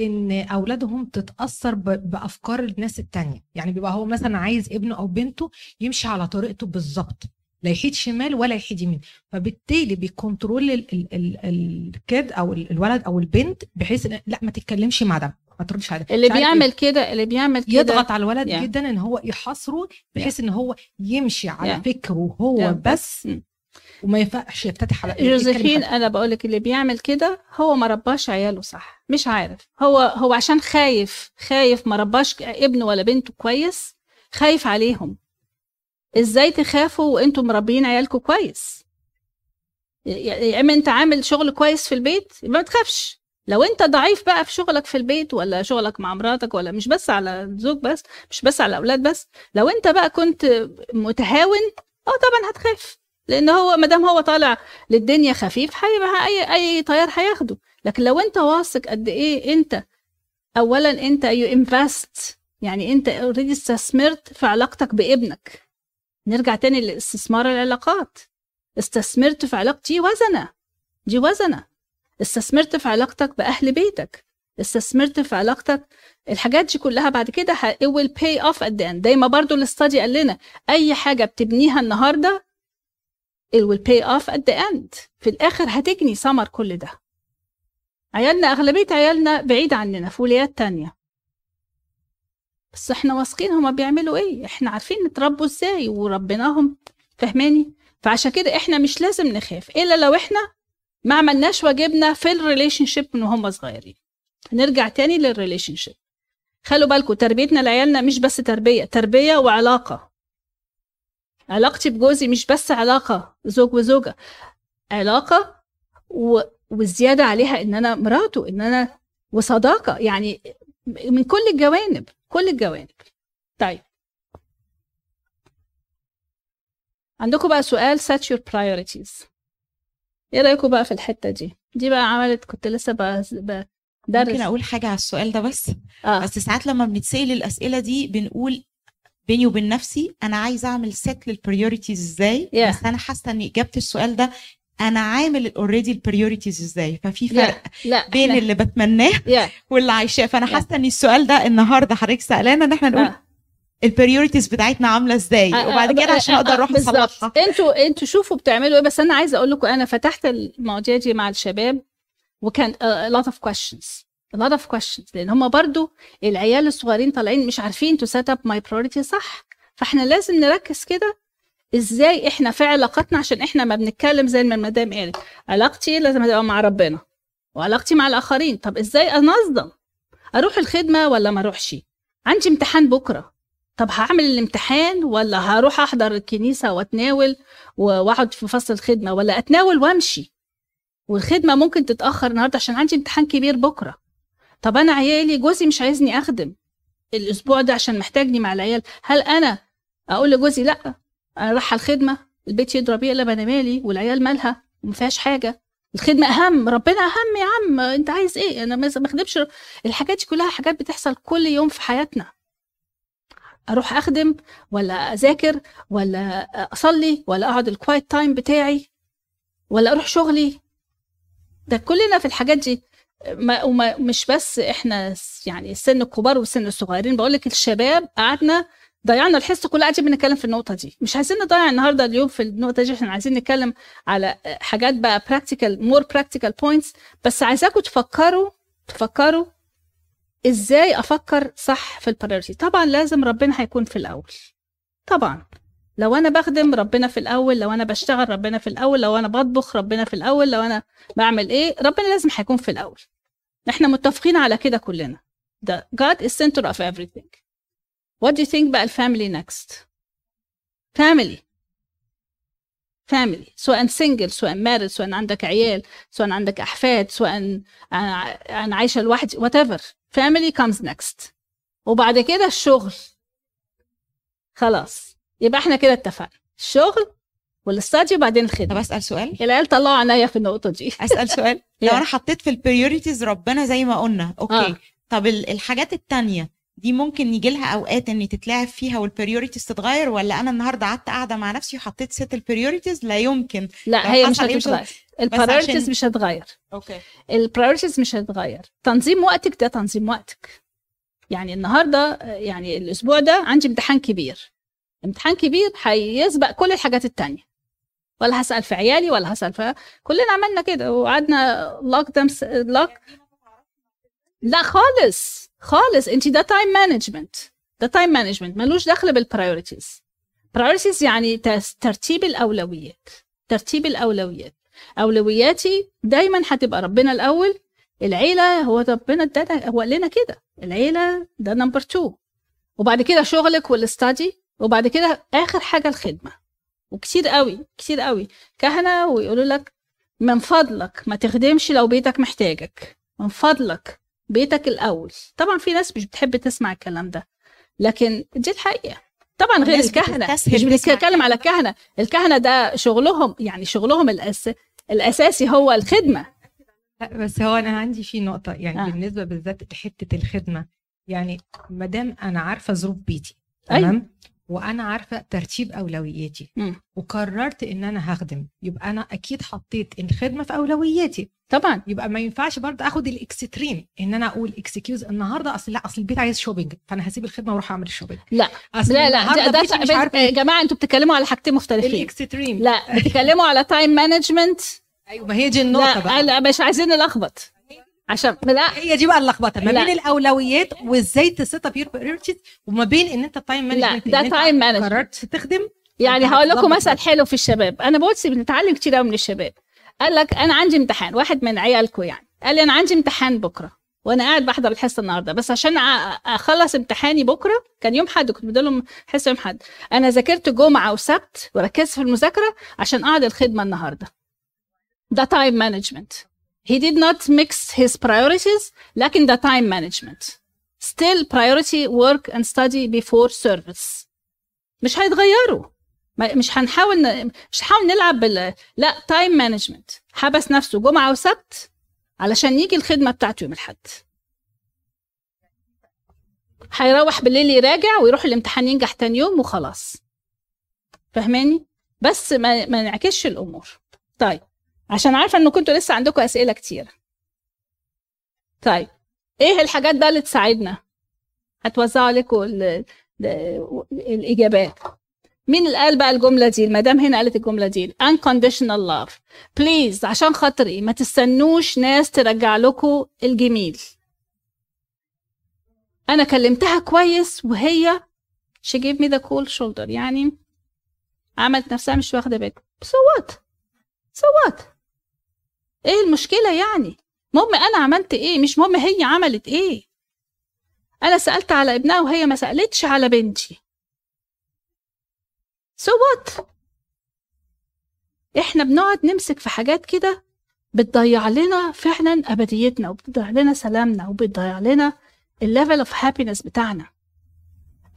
إن أولادهم تتأثر ب- بأفكار الناس التانية. يعني بيبقى هو مثلا عايز ابنه أو بنته يمشي على طريقته بالظبط. لا يحيد شمال ولا يحيد يمين فبالتالي بي control ال- ال kid أو ال- الولد أو البنت بحيث لا ما تتكلمش مع ده ما تردش على اللي بيعمل إيه. كده اللي بيعمل كده يضغط على الولد Yeah. جدا إن هو يحاصره بحيث إن هو يمشي على Yeah. فكره هو Yeah. بس م. وما ينفعش يفتتح على جوزيفين يتكلم أنا بقول لك اللي بيعمل كده هو ما رباش عياله صح مش عارف هو هو عشان خايف خايف ما رباش ابنه ولا بنته كويس خايف عليهم إزاي تخافوا وأنتم مربيين عيالكم كويس؟ يا اما انت عامل شغل كويس في البيت يبقى ما تخافش. لو انت ضعيف بقى في شغلك في البيت ولا شغلك مع مراتك ولا مش بس على الزوج بس مش بس على الاولاد بس لو انت بقى كنت متهاون آه طبعا هتخاف. لأن هو ما دام هو طالع للدنيا خفيف هيبقى اي أي تيار هياخده. لكن لو انت واثق قد إيه انت اولا انت you invest يعني انت already استثمرت في علاقتك بابنك. نرجع تاني لاستثمار العلاقات. استثمرت في علاقتي وزنة. دي وزنة. استثمرت في علاقتك بأهل بيتك. استثمرت في علاقتك الحاجات دي كلها بعد كده it will pay off at the end. زي ما برضو الاستادي قال لنا أي حاجة بتبنيها النهارده it will pay off at the end. في الآخر هتجني ثمر كل ده. عيالنا أغلبية عيالنا بعيد عننا في ولايات تانية. بس إحنا واثقين هما بيعملوا إيه؟ إحنا عارفين نتربوا إزاي وربيناهم فهماني فعشان كده إحنا مش لازم نخاف إلا لو إحنا ما عملناش واجبنا في ال relationship من وهم صغيرين. نرجع تاني لل relationship خلوا بالكم تربيتنا لعيالنا مش بس تربية تربية وعلاقة. علاقتي بجوزي مش بس علاقة زوج وزوجة. علاقة و... والزياده عليها إن أنا مراته إن أنا وصداقة يعني من كل الجوانب. كل الجوانب. طيب. عندكم بقى سؤال set your priorities. إيه رأيكم بقى في الحتة دي؟ دي بقى عملت كنت لسه بس- بدرس ممكن أقول حاجة على السؤال ده بس؟ آه. بس ساعات لما بنتسأل الأسئلة دي بنقول بيني وبين نفسي أنا عايزة أعمل set لل priorities إزاي؟ Yeah. بس أنا حاسة إن إجابة السؤال ده أنا عامل already ال priorities إزاي؟ ففي لا فرق لا بين إحنا- اللي بتمناه واللي عايشاه. فأنا Yeah. حاسة إن السؤال ده النهارده حضرتك سألانا إن إحنا نقول آه. البريوريتيز بتاعتنا عاملة إزاي؟ آه، وبعد آه، كده عشان آه، أقدر آه، أروح. أصلحها. أنتوا أنتوا شوفوا بتعملوا إيه. بس أنا عايزة أقول لكم أنا فتحت المواضيع دي مع الشباب وكان a lot of questions. A lot of questions. لأن هم برضو العيال الصغيرين طالعين مش عارفين to set up my priority صح. فإحنا لازم نركز كده إزاي إحنا في علاقاتنا عشان إحنا ما بنتكلم زي ما المدام قالت. علاقتي لازم تبقى مع ربنا وعلاقتي مع الآخرين. طب إزاي انظم؟ أروح الخدمة ولا ما اروحش؟ عندي امتحان بكرة. طب هعمل الامتحان ولا هروح احضر الكنيسة واتناول واقعد في فصل الخدمة ولا اتناول وامشي؟ والخدمة ممكن تتأخر النهارده عشان عندي امتحان كبير بكرة. طب أنا عيالي جوزي مش عايزني أخدم الأسبوع ده عشان محتاجني مع العيال. هل أنا أقول لجوزي لأ؟ أنا رايحة الخدمة البيت يضرب يقلب أنا مالي والعيال مالها وما فيهاش حاجة. الخدمة أهم ربنا أهم يا عم. أنت عايز إيه؟ أنا ما أخدمش الحاجات دي كلها حاجات بتحصل كل يوم في حياتنا. أروح أخدم ولا أذاكر ولا أصلي ولا أقعد ال quiet time بتاعي ولا أروح شغلي. ده كلنا في الحاجات دي. ما وما مش بس إحنا يعني السن الكبار والسن الصغيرين. بقول لك الشباب قعدنا ضيعنا الحصة كلها. قاعدين بنتكلم في النقطة دي. مش عايزين نضيع النهارده اليوم في النقطة دي. إحنا عايزين نتكلم على حاجات بقى practical more practical points بس عايزاكم تفكروا تفكروا إزاي أفكر صح في ال priority طبعا لازم ربنا هيكون في الأول. طبعا. لو أنا بخدم ربنا في الأول لو أنا بشتغل ربنا في الأول لو أنا بطبخ ربنا في الأول لو أنا بعمل إيه ربنا لازم هيكون في الأول. إحنا متفقين على كده كلنا. ده God is center of everything. What do you think بقى ال family next? Family. Family. سواء single سواء married سواء عندك عيال سواء عندك أحفاد سواء أنا عايشة لوحدي whatever. Family comes next. وبعد كده الشغل. خلاص. يبقى إحنا كده اتفقنا. الشغل وال study و بعدين طب الخدمه أسأل سؤال؟ العيال طلعوا عينيا في النقطة دي. (laughs) أسأل سؤال. لو. أنا حطيت في ال priorities ربنا زي ما قلنا okay. آه. طب ال- الحاجات التانية. دي ممكن يجي لها أوقات إن تتلعب فيها وال priorities تتغير ولا أنا النهارده قعدت قاعدة مع نفسي وحطيت set ال priorities لا يمكن. لا هي مش هتتغير. بس ال priorities عشان- مش هتتغير. okay. ال priorities مش هتتغير. تنظيم وقتك ده تنظيم وقتك. يعني النهارده يعني الأسبوع ده عندي امتحان كبير. امتحان كبير هيسبق كل الحاجات التانية. ولا هسأل في عيالي ولا هسأل في كلنا عملنا كده وقعدنا lock them lock لا خالص. خالص. انت ده time management ده time management ملوش دخل بال priorities priorities يعني ترتيب الأولويات. ترتيب الأولويات. أولوياتي دايما هتبقى ربنا الأول العيلة هو ربنا ادانا هو قال لنا كده. العيلة ده number 2 وبعد كده شغلك وال study وبعد كده آخر حاجة الخدمة. وكتير قوي كتير قوي. كهنة ويقولوا لك من فضلك ما تخدمش لو بيتك محتاجك. من فضلك. بيتك الأول. طبعا في ناس مش بتحب تسمع الكلام ده لكن دي الحقيقة. طبعا غير بتستسهل مش بنتكلم على الكهنة. الكهنة ده شغلهم يعني شغلهم الأس... الأساسي هو الخدمة. لا بس هو أنا عندي في نقطة يعني آه. بالنسبة بالذات لحته الخدمة. يعني ما دام أنا عارفة ظروف بيتي أيوة. وأنا عارفة ترتيب أولوياتي. مم. وقررت إن أنا هخدم. يبقى أنا أكيد حطيت الخدمة في أولوياتي. طبعا. يبقى ما ينفعش برضه آخد ال extreme. إن أنا أقول excuse النهارده. أصل لا أصل البيت عايز shopping فأنا هسيب الخدمة وأروح أعمل ال shopping لا. أصل لا لا. ده, ده مش عارفه يا جماعة أنتوا بتتكلموا على حاجتين مختلفين. ال extreme. لا بتتكلموا على time management أيوه ما هي دي النقطة لا بقى. لا مش عايزين نلخبط. عشان لا. هي دي بقى اللخبطة ما لا. بين الأولويات وإزاي ت set up your وما بين إن أنت time لا management ده time management قررت تخدم. يعني هقول لكم مثل. حلو في الشباب. أنا بصي بنتعلم كتير قوي من الشباب. قال لك أنا عندي امتحان واحد من عيالكم يعني. قال لي أنا عندي امتحان بكرة. وأنا قاعد بحضر الحصة النهارده. بس عشان أخلص امتحاني بكرة كان يوم حد كنت بديلهم حصة يوم حد. أنا ذاكرت جمعة وسبت وركزت في المذاكرة عشان اقعد الخدمة النهارده. ده time management he did not mix his priorities لكن ده time management. Still priority work and study before service. مش هيتغيروا. مش هنحاول ن... مش هنحاول نلعب بال لا time management حبس نفسه جمعة وسبت علشان يجي الخدمة بتاعته يوم الأحد. هيروح بالليل يراجع ويروح الامتحان ينجح تاني يوم وخلاص. فاهماني بس ما, ما نعكسش الأمور. طيب. عشان عارفة ان كنتوا لسه عندكم أسئلة كتير. طيب إيه الحاجات بقى اللي تساعدنا؟ ال- ال- الإجابات. مين اللي قال بقى الجملة دي؟ المدام هنا قالت الجملة دي. Unconditional love. بليز عشان خاطري ما تستنوش ناس ترجع لكم الجميل. أنا كلمتها كويس وهي she gave me the cool shoulder. يعني عملت نفسها مش واخدة بالك so what? So what? إيه المشكلة يعني؟ مهم أنا عملت إيه؟ مش مهم هي عملت إيه؟ أنا سألت على ابنها وهي ما سألتش على بنتي. So what? إحنا بنقعد نمسك في حاجات كده بتضيع لنا فعلا أبديتنا وبتضيع لنا سلامنا وبتضيع لنا ال level of happiness بتاعنا.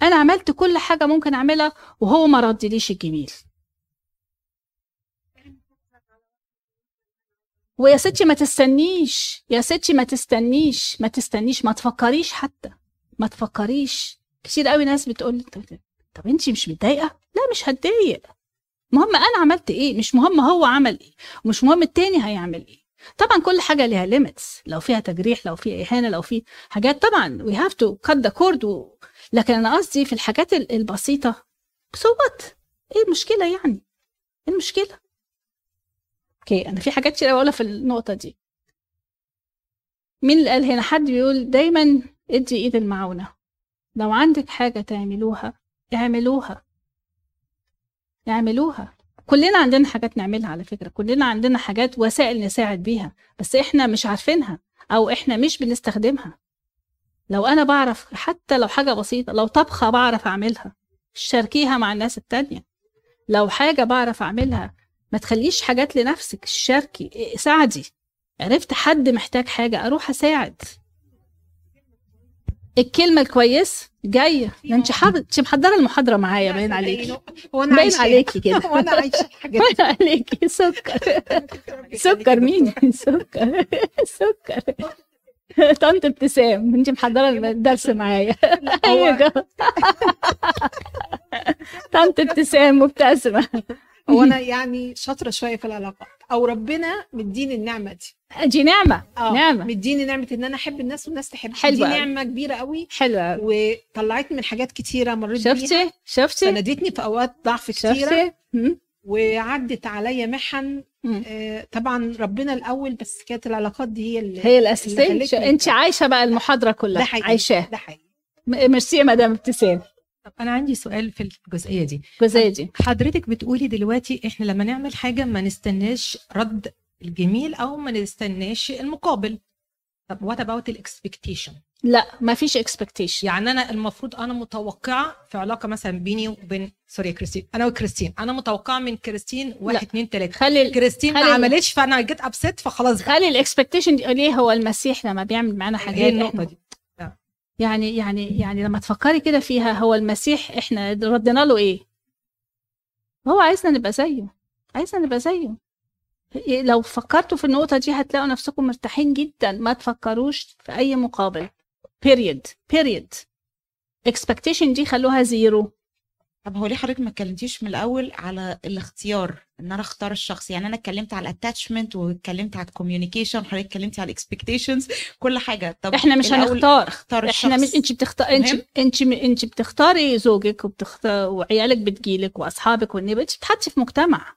أنا عملت كل حاجة ممكن أعملها وهو ما ردليش الجميل. ويا ستي ما تستنيش يا ستي ما تستنيش ما تستنيش ما تفكريش حتى ما تفكريش. كتير قوي ناس بتقول لي طب, انت مش متضايقة؟ لا مش هتضايق. مهم أنا عملت إيه؟ مش مهم هو عمل إيه ومش مهم التاني هيعمل إيه. طبعا كل حاجة ليها limits لو فيها تجريح لو فيها إهانة لو في حاجات. طبعا we have to cut the cord لكن أنا قصدي في الحاجات ال- البسيطة. so what إيه المشكلة يعني؟ إيه المشكلة؟ okay أنا في حاجات كتير أقولها في النقطة دي. مين اللي قال هنا؟ حد بيقول دايما ادي إيد المعونة. لو عندك حاجة تعملوها اعملوها. اعملوها. كلنا عندنا حاجات نعملها على فكرة. كلنا عندنا حاجات وسائل نساعد بيها. بس إحنا مش عارفينها أو إحنا مش بنستخدمها. لو أنا بعرف حتى لو حاجة بسيطة لو طبخة بعرف أعملها. شاركيها مع الناس التانية. لو حاجة بعرف أعملها ما تخليش حاجات لنفسك شاركي ساعدي. عرفت حد محتاج حاجة أروح أساعد. الكلمة الكويس جاية. ده انت حاضر انت محضرة المحاضرة معايا باين عليكي. وأنا باين عليكي كده. (laughs) وأنا عايشة الحاجات (laughs) باين عليكي. سكر. (laughs) سكر مين؟ سكر. سكر. طنط ابتسام. انت محضرة الدرس معايا. أيوه. طنط ابتسام مبتسمة. هو أنا (laughs) يعني شاطرة شوية في العلاقات. أو ربنا مديني النعمة دي. دي نعمة آه نعمة. مديني نعمة إن أنا أحب الناس والناس تحبني. حلوة دي. نعمة كبيرة قوي حلوة وطلعتني من حاجات كتيرة مريت بيها. شفتي؟ شفتي؟ سندتني في أوقات ضعف كتيرة. شفتي. وعدت عليا محن. آه طبعا ربنا الأول بس كانت العلاقات دي هي اللي هي الأساسية. انت عايشة بقى المحاضرة كلها. حقيقي. عايشاه ده حقيقي. ميرسي يا مدام ابتسام طب أنا عندي سؤال في الجزئية دي. الجزئية دي. حضرتك بتقولي دلوقتي إحنا لما نعمل حاجة ما نستناش رد الجميل أو ما نستناش المقابل. طب what about ال expectation لا ما فيش expectation يعني أنا المفروض أنا متوقعة في علاقة مثلا بيني وبين sorry كريستين أنا وكريستين. أنا متوقعة من كريستين واحد اتنين تلاتة. خلي كريستين ما خلي ال- عملتش فأنا جيت upset فخلاص. خلي ال expectation دي ليه هو المسيح لما بيعمل معانا حاجات هي النقطة دي. يعني يعني يعني لما تفكري كده فيها هو المسيح إحنا ردنا له إيه؟ هو عايزنا نبقى زيه عايزنا نبقى زيه. إيه، لو فكرتوا في النقطة دي هتلاقوا نفسكم مرتاحين جدا ما تفكروش في أي مقابل period period. Expectation دي خلوها زيرو طب هو ليه حضرتك ما اتكلمتيش من الأول على الاختيار إن أنا أختار الشخص؟ يعني أنا اتكلمت على ال attachment واتكلمت على ال communication حضرتك اتكلمتي على ال expectations كل حاجة. طب إحنا مش هنختار. اختار إحنا الشخص. مش أنت بتختار أنت. انت أنت بتختاري زوجك وبتختار وعيالك بتجيلك وأصحابك والنبي أنت بتحطي في مجتمع.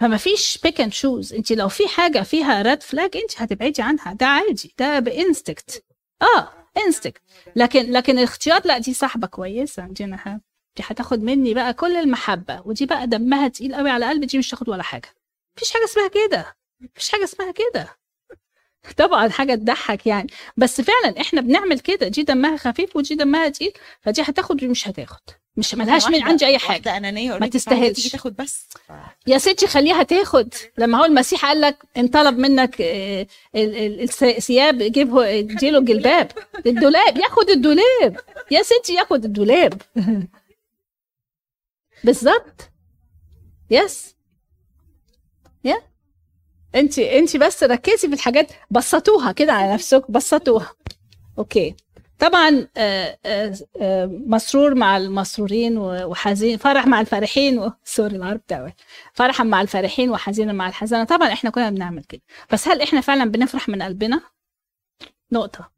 فما فيش pick and choose أنت لو في حاجة فيها red flag أنت هتبعدي عنها. ده عادي. ده ب instinct. آه إنستكت. لكن لكن الاختيار لا دي صاحبة كويسة دي أنا دي هتاخد مني بقى كل المحبة ودي بقى دمها تقيل قوي على قلبي دي مش تاخد ولا حاجة. مفيش حاجة اسمها كده مفيش حاجة اسمها كده. (laughs) طبعا حاجة تضحك يعني. بس فعلا إحنا بنعمل كده دي دمها خفيف ودي دمها تقيل فدي هتاخد ودي مش هتاخد. مش ملهاش من عندي أي حاجة. أنانية ما تستاهلش. تاخد بس. يا ستي خليها تاخد. لما هو المسيح قال لك ان طلب منك آه، الثياب جيبه اديله الجلباب. (laughs) الدولاب ياخد الدولاب. يا ستي ياخد الدولاب. (laughs) بالظبط يس يا انت انت بس ركزي في الحاجات بسطوها كده على نفسك بسطوها. أوكي طبعا آه، آه، آه، مسرور مع المسرورين وحزين فرح مع الفرحين و... سوري العرب بتاعي فرحا مع الفرحين وحزينا مع الحزانه طبعا إحنا كنا بنعمل كده. بس هل إحنا فعلا بنفرح من قلبنا؟ نقطة.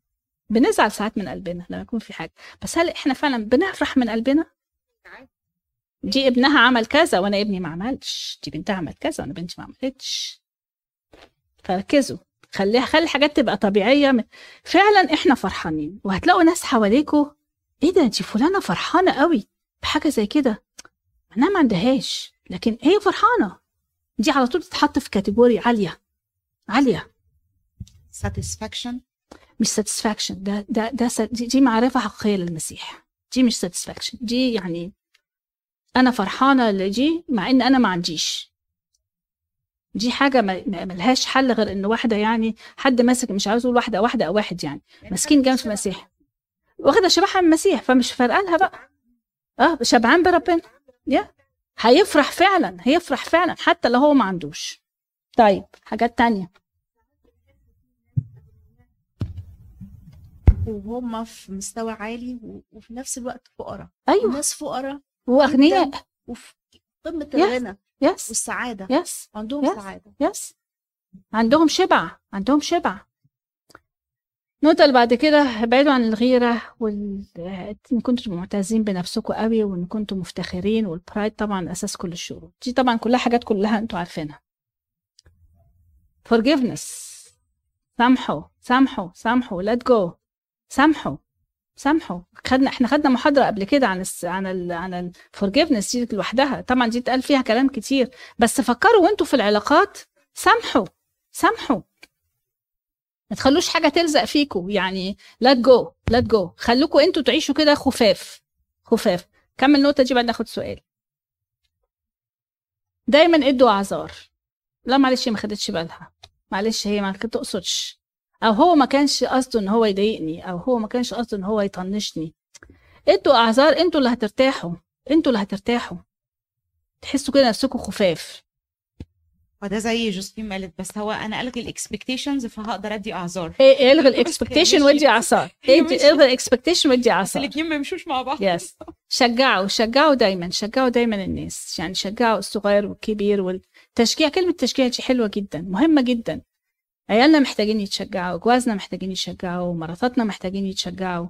بنزعل ساعات من قلبنا لما يكون في حاجة. بس هل إحنا فعلا بنفرح من قلبنا؟ دي ابنها عمل كذا وأنا ابني ما عملش. دي بنتها عملت كذا وأنا بنتي ما عملتش. فركزوا. خليها خلي الحاجات تبقى طبيعية. فعلا إحنا فرحانين. وهتلاقوا ناس حواليكوا. إيه ده؟ دي فلانة فرحانة قوي بحاجة زي كده. أنا ما عندهاش. لكن هي فرحانة. دي على طول تتحط في category عالية. عالية. Satisfaction. مش satisfaction ده ده ده دي, دي معرفة حقيقية للمسيح. دي مش satisfaction دي يعني أنا فرحانة لدي مع إن أنا ما عنديش. دي ما- ملهاش حل غير إن واحدة يعني حد ماسك مش عاوز أقول واحدة واحدة أو واحد يعني ماسكين جنب في المسيح واخدة شبعها من المسيح فمش فارقة لها بقى. آه شبعان بربنا. يا هيفرح فعلا هيفرح فعلا حتى لو هو ما عندوش. طيب حاجات تانية. وهم في مستوى عالي وفي نفس الوقت فقراء. أيوه. الناس فقراء وأغنياء. وفي Yes. الغنى yes والسعادة. yes عندهم Yes. سعادة. yes عندهم شبع. عندهم شبع. النقطة اللي بعد كده ابعدوا عن الغيرة وال إن كنتم معتزين بنفسكم قوي وإن كنتم مفتخرين والبرايد طبعا أساس كل الشرور دي طبعا كلها حاجات كلها أنتوا عارفينها. Forgiveness. سامحوا سامحوا سامحوا. Let go. سامحوا. سامحوا خدنا إحنا خدنا محاضرة قبل كده عن الس... عن ال... عن ال forgiveness دي لوحدها. طبعا دي اتقال فيها كلام كتير. بس فكروا وانتوا في العلاقات سامحوا سامحوا. ما تخلوش حاجة تلزق فيكم يعني let go let go. خلوكوا أنتوا تعيشوا كده خفاف خفاف. كمل النقطه دي بعد ناخد سؤال. دايما ادوا أعذار. لا معلش ما خدتش بالها. معلش هي ما تقصدش. أو هو ما كانش قصده إن هو يضايقني أو هو ما كانش قصده إن هو يطنشني. ادوا أعذار أنتوا اللي هترتاحوا أنتوا اللي هترتاحوا. تحسوا كده نفسكم خفاف. وده زي جوزفين قالت بس هو أنا الغي الاكسبكتيشنز فهقدر أدي أعذار. إيه الغي الاكسبكتيشن إيه مشيت. الغي الاكسبكتيشن ودي بس أعصار. الاثنين ما يمشوش مع بعض. يس شجعوا شجعوا دايما شجعوا دايما الناس. يعني شجعوا الصغير والكبير والتشجيع كلمة تشجيع دي حلوة جدا مهمة جدا. عيالنا محتاجين يتشجعوا جوازنا محتاجين يتشجعوا مراتاتنا محتاجين يتشجعوا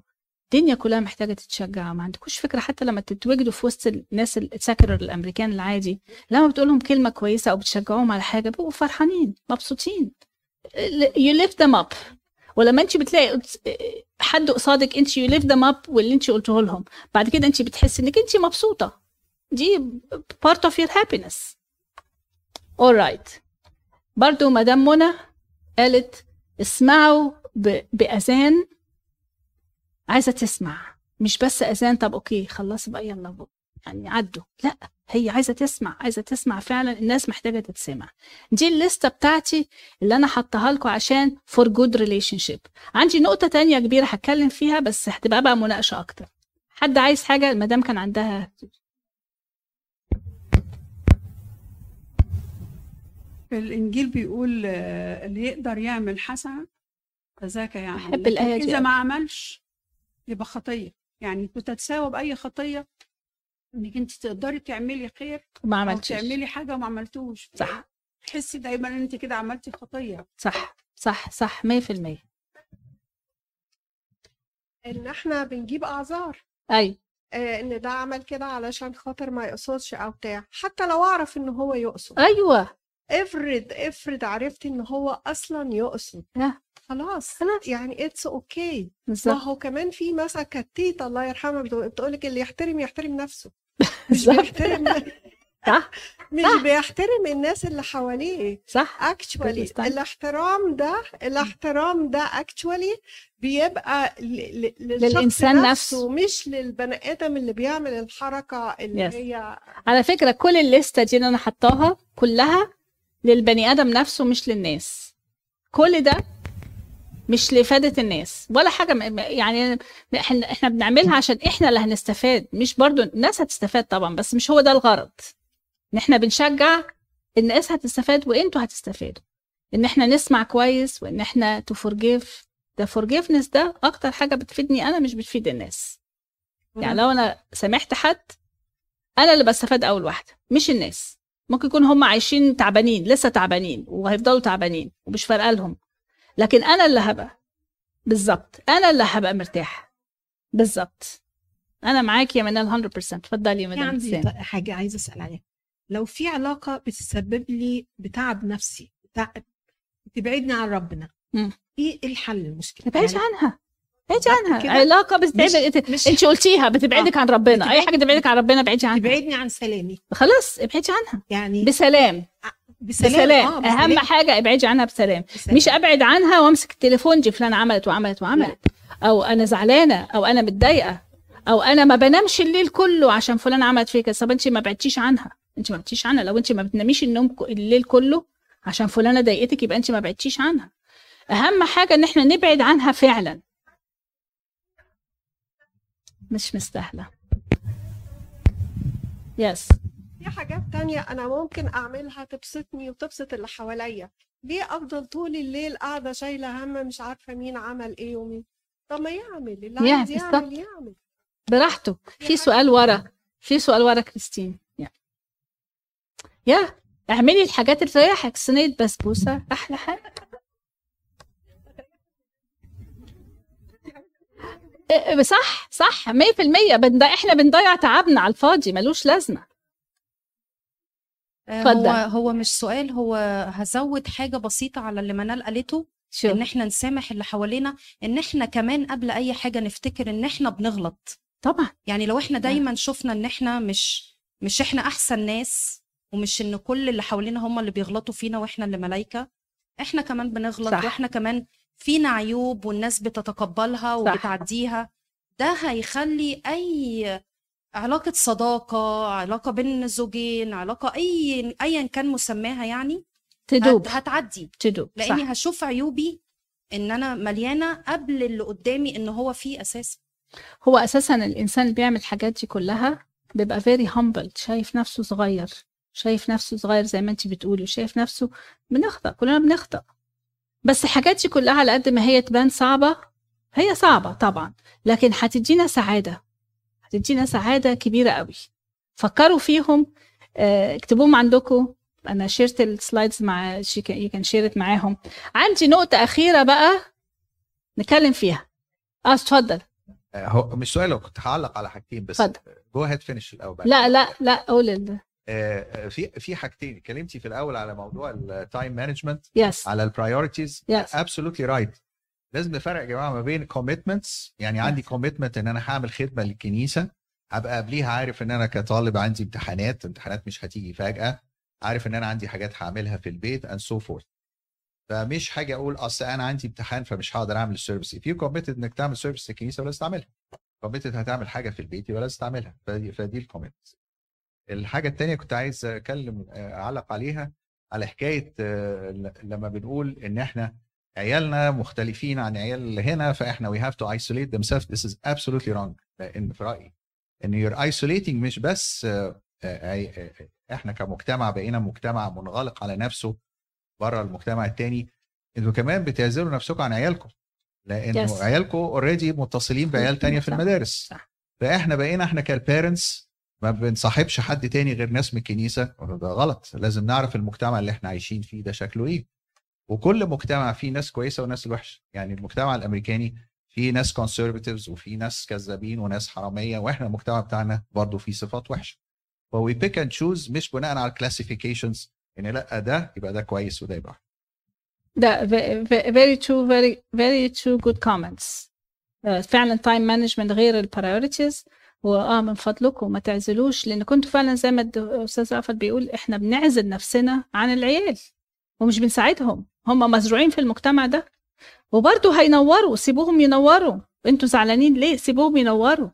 الدنيا كلها محتاجة تتشجع. ما عندكوش فكرة حتى لما تتواجدوا في وسط الناس الساكرر الأمريكان العادي لما بتقولهم كلمة كويسة أو بتشجعوهم على حاجة بيبقوا فرحانين مبسوطين. you lift them up. ولما انت بتلاقي حد قصادك انت you lift them up واللي انت قلته لهم. بعد كده انت بتحسي انك انت مبسوطة. دي part of your happiness. Alright برضو مدام منى قالت اسمعوا ب- بأذان. عايزة تسمع مش بس أذان. طب أوكي خلص بقى يلا بقى. يعني عدوا. لا هي عايزة تسمع عايزة تسمع فعلا. الناس محتاجة تتسمع. دي الليستة بتاعتي اللي أنا حطها لكم عشان for good relationship. عندي نقطة تانية كبيرة هتكلم فيها بس هتبقى بقى مناقشة أكتر. حد عايز حاجة؟ المدام كان عندها الإنجيل بيقول آه، اللي يقدر يعمل حسنة فذاك يعمل بحب لكن الآية دي إذا. ما عملش يبقى خطية. يعني تتساوى بأي خطية إنك أنت تقدري تعملي خير ما أو عملتش تعملي حاجة وما عملتوش. صح. تحسي دايما إن أنت كده عملتي خطية. صح صح صح 100% إن إحنا بنجيب أعذار. أي. آه، إن ده عمل كده علشان خاطر ما يقصدش أو بتاع. حتى لو أعرف إن هو يقصد. أيوه. افرض افرض عرفت إن هو أصلا يقصد لا. خلاص خلاص. يعني it's okay ما هو كمان في مثلا كانت تيتا الله يرحمها بتقول لك اللي يحترم يحترم نفسه (laughs) مش بيحترم (laughs) صح (laughs) مش صح. بيحترم الناس اللي حواليه صح actually. الاحترام ده الاحترام ده actually بيبقى ل- ل- للشخص للإنسان نفسه مش للبني آدم اللي بيعمل الحركة اللي Yes. هي على فكرة كل ال list ة دي اللي أنا حطاها كلها للبني آدم نفسه مش للناس. كل ده مش لإفادة الناس ولا حاجة م- يعني إحنا إحنا بنعملها عشان إحنا اللي هنستفاد مش برضو الناس هتستفاد طبعا بس مش هو ده الغرض. إن إحنا بنشجع الناس هتستفاد وانتوا هتستفادوا. إن إحنا نسمع كويس وإن إحنا to forgive ده forgiveness ده أكتر حاجة بتفيدني أنا مش بتفيد الناس. يعني لو أنا سامحت حد أنا اللي بستفاد أول واحدة مش الناس. ممكن يكون هم عايشين تعبانين لسه تعبانين وهيفضلوا تعبانين ومش فارقة لهم. لكن أنا اللي هبقى. بالظبط. أنا اللي هبقى مرتاح. بالظبط. أنا معاكي يا منال 100% اتفضلي يا مدام عندي حاجة عايزة أسأل عليها. لو في علاقة بتسبب لي بتعب نفسي بتاع- بتبعدني عن ربنا مم. إيه الحل المشكلة؟ ابعدي يعني عنها. بالظبط عنها. علاقة بتبعدك انت مش إنت قلتيها بتبعدك عن ربنا. أي حاجة تبعدك عن ربنا ابعدي عنها. تبعدني عن سلامي. خلاص ابعدي عنها. يعني بسلام. بسلام, بسلام. آه أهم بسلام. حاجة ابعدي عنها بسلام. بسلام. مش أبعد عنها وامسك التليفون دي فلانة عملت وعملت وعملت. أو أنا زعلانة أو أنا متضايقة أو أنا ما بنامش الليل كله عشان فلانة عملت فيا كده طب أنت ما بعدتيش عنها. أنت ما بعدتيش عنها. لو أنت ما بتناميش النوم الليل كله عشان فلانة ضايقتك يبقى أنت ما بعدتيش عنها. أهم حاجة إن إحنا نبعد عنها فعلا. مش مستاهلة. يس في حاجات تانية أنا ممكن أعملها تبسطني وتبسط اللي حواليا. ليه أفضل طول الليل قاعدة شايلة هم مش عارفة مين عمل إيه ومين؟ طب ما يعمل اللي عايز بالظبط. يعمل. يعمل براحته. في سؤال ورا. في سؤال ورا كريستين. يا يا اعملي الحاجات اللي تريحك. صينية بسبوسة. أحلى حاجة. صح صح 100% بنضيع إحنا بنضيع تعبنا على الفاضي ملوش لازمة. آه، اتفضل. هو هو مش سؤال هو هزود حاجة بسيطة على اللي منال قالته شو إن إحنا نسامح اللي حوالينا إن إحنا كمان قبل أي حاجة نفتكر إن إحنا بنغلط. طبعا. يعني لو إحنا دايما شفنا إن إحنا مش مش إحنا أحسن ناس ومش إن كل اللي حوالينا هم اللي بيغلطوا فينا وإحنا اللي ملايكة إحنا كمان بنغلط صح. وإحنا كمان فينا عيوب والناس بتتقبلها وبتعديها. ده هيخلي أي علاقة صداقة علاقة بين الزوجين علاقة أي أيا كان مسماها يعني تدوب. هت- هتعدي. تدوب لأني صح. هشوف عيوبي إن أنا مليانة قبل اللي قدامي إن هو فيه أساسا هو أساسا الإنسان اللي بيعمل الحاجات دي كلها بيبقى فيري humble شايف نفسه صغير شايف نفسه صغير زي ما انت بتقولي وشايف نفسه بنخطأ كلنا بنخطأ. بس الحاجات دي كلها على قد ما هي تبان صعبة هي صعبة طبعا لكن هتدينا سعادة هتدينا سعادة كبيرة قوي. فكروا فيهم آه، اكتبوهم عندكم. أنا شيرت السلايدز مع شي كان شيرت معاهم. عندي نقطة أخيرة بقى نتكلم فيها. آه اتفضل. هو مش سؤال كنت هعلق على حاجتين بس. اتفضل. جو هيد فينش الأول لا لا لا قول آه، في في حاجتين. اتكلمتي في الأول على موضوع ال time management yes على ال priorities Yes. absolutely right لازم نفرق يا جماعة ما بين commitments يعني عندي commitment إن أنا هعمل خدمة للكنيسة هبقى قبليها عارف إن أنا كطالب عندي امتحانات امتحانات مش هتيجي فجأة عارف إن أنا عندي حاجات هعملها في البيت and so forth. فمش حاجة أقول أصل أنا عندي امتحان فمش هقدر أعمل ال service if you committed إنك تعمل service للكنيسة ولا تعملها. Committed هتعمل حاجة في البيت يبقى لازم تعملها. فدي, فدي الحاجة الثانية كنت عايز أتكلم آه، أعلق عليها على حكاية آه، لما بنقول إن إحنا عيالنا مختلفين عن عيال اللي هنا فإحنا we have to isolate themselves this is absolutely wrong لأن في رأيي إن you're isolating مش بس آه، إحنا كمجتمع بقينا مجتمع منغلق على نفسه بره المجتمع التاني إنتوا كمان بتعزلوا نفسكم عن عيالكم لأنه Yes. عيالكم already متصلين بعيال تانية في. المدارس صح. فإحنا بقينا إحنا ك parents ما بنصاحبش حد تاني غير ناس من الكنيسة. ده غلط. لازم نعرف المجتمع اللي إحنا عايشين فيه ده شكله إيه. وكل مجتمع فيه ناس كويسة وناس الوحشة. يعني المجتمع الأمريكاني فيه ناس conservatives وفيه ناس كذابين وناس حرامية. وإحنا المجتمع بتاعنا برضه فيه صفات وحشة. ف we pick and choose مش بناء على ال classifications إن لأ ده يبقى ده كويس وده يبقى. ده very true very very true comments. آه، فعلا time management غير ال priorities. واه من فضلكم ما تعزلوش لأن كنتوا فعلا زي ما الاستاذ رأفت بيقول إحنا بنعزل نفسنا عن العيال ومش بنساعدهم هم مزروعين في المجتمع ده. وبرضه هينوروا سيبوهم ينوروا. أنتوا زعلانين ليه؟ سيبوهم ينوروا.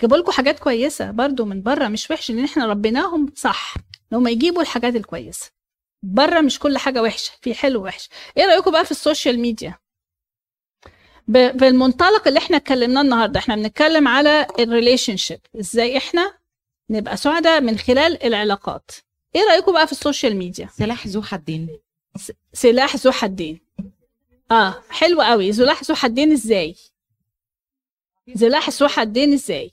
جيبوا لكم حاجات كويسة برضه من بره مش وحش لأن إحنا ربيناهم صح إن هم يجيبوا الحاجات الكويسة. بره مش كل حاجة وحشة في حلو ووحش إيه رأيكم بقى في ال social media؟ بالمنطلق اللي إحنا اتكلمناه النهارده. إحنا بنتكلم على ال relationship إزاي إحنا نبقى سعداء من خلال العلاقات. إيه رأيكم بقى في ال social media؟ سلاح ذو حدين. سلاح ذو حدين. آه حلو قوي. سلاح ذو حدين إزاي؟ سلاح ذو حدين إزاي؟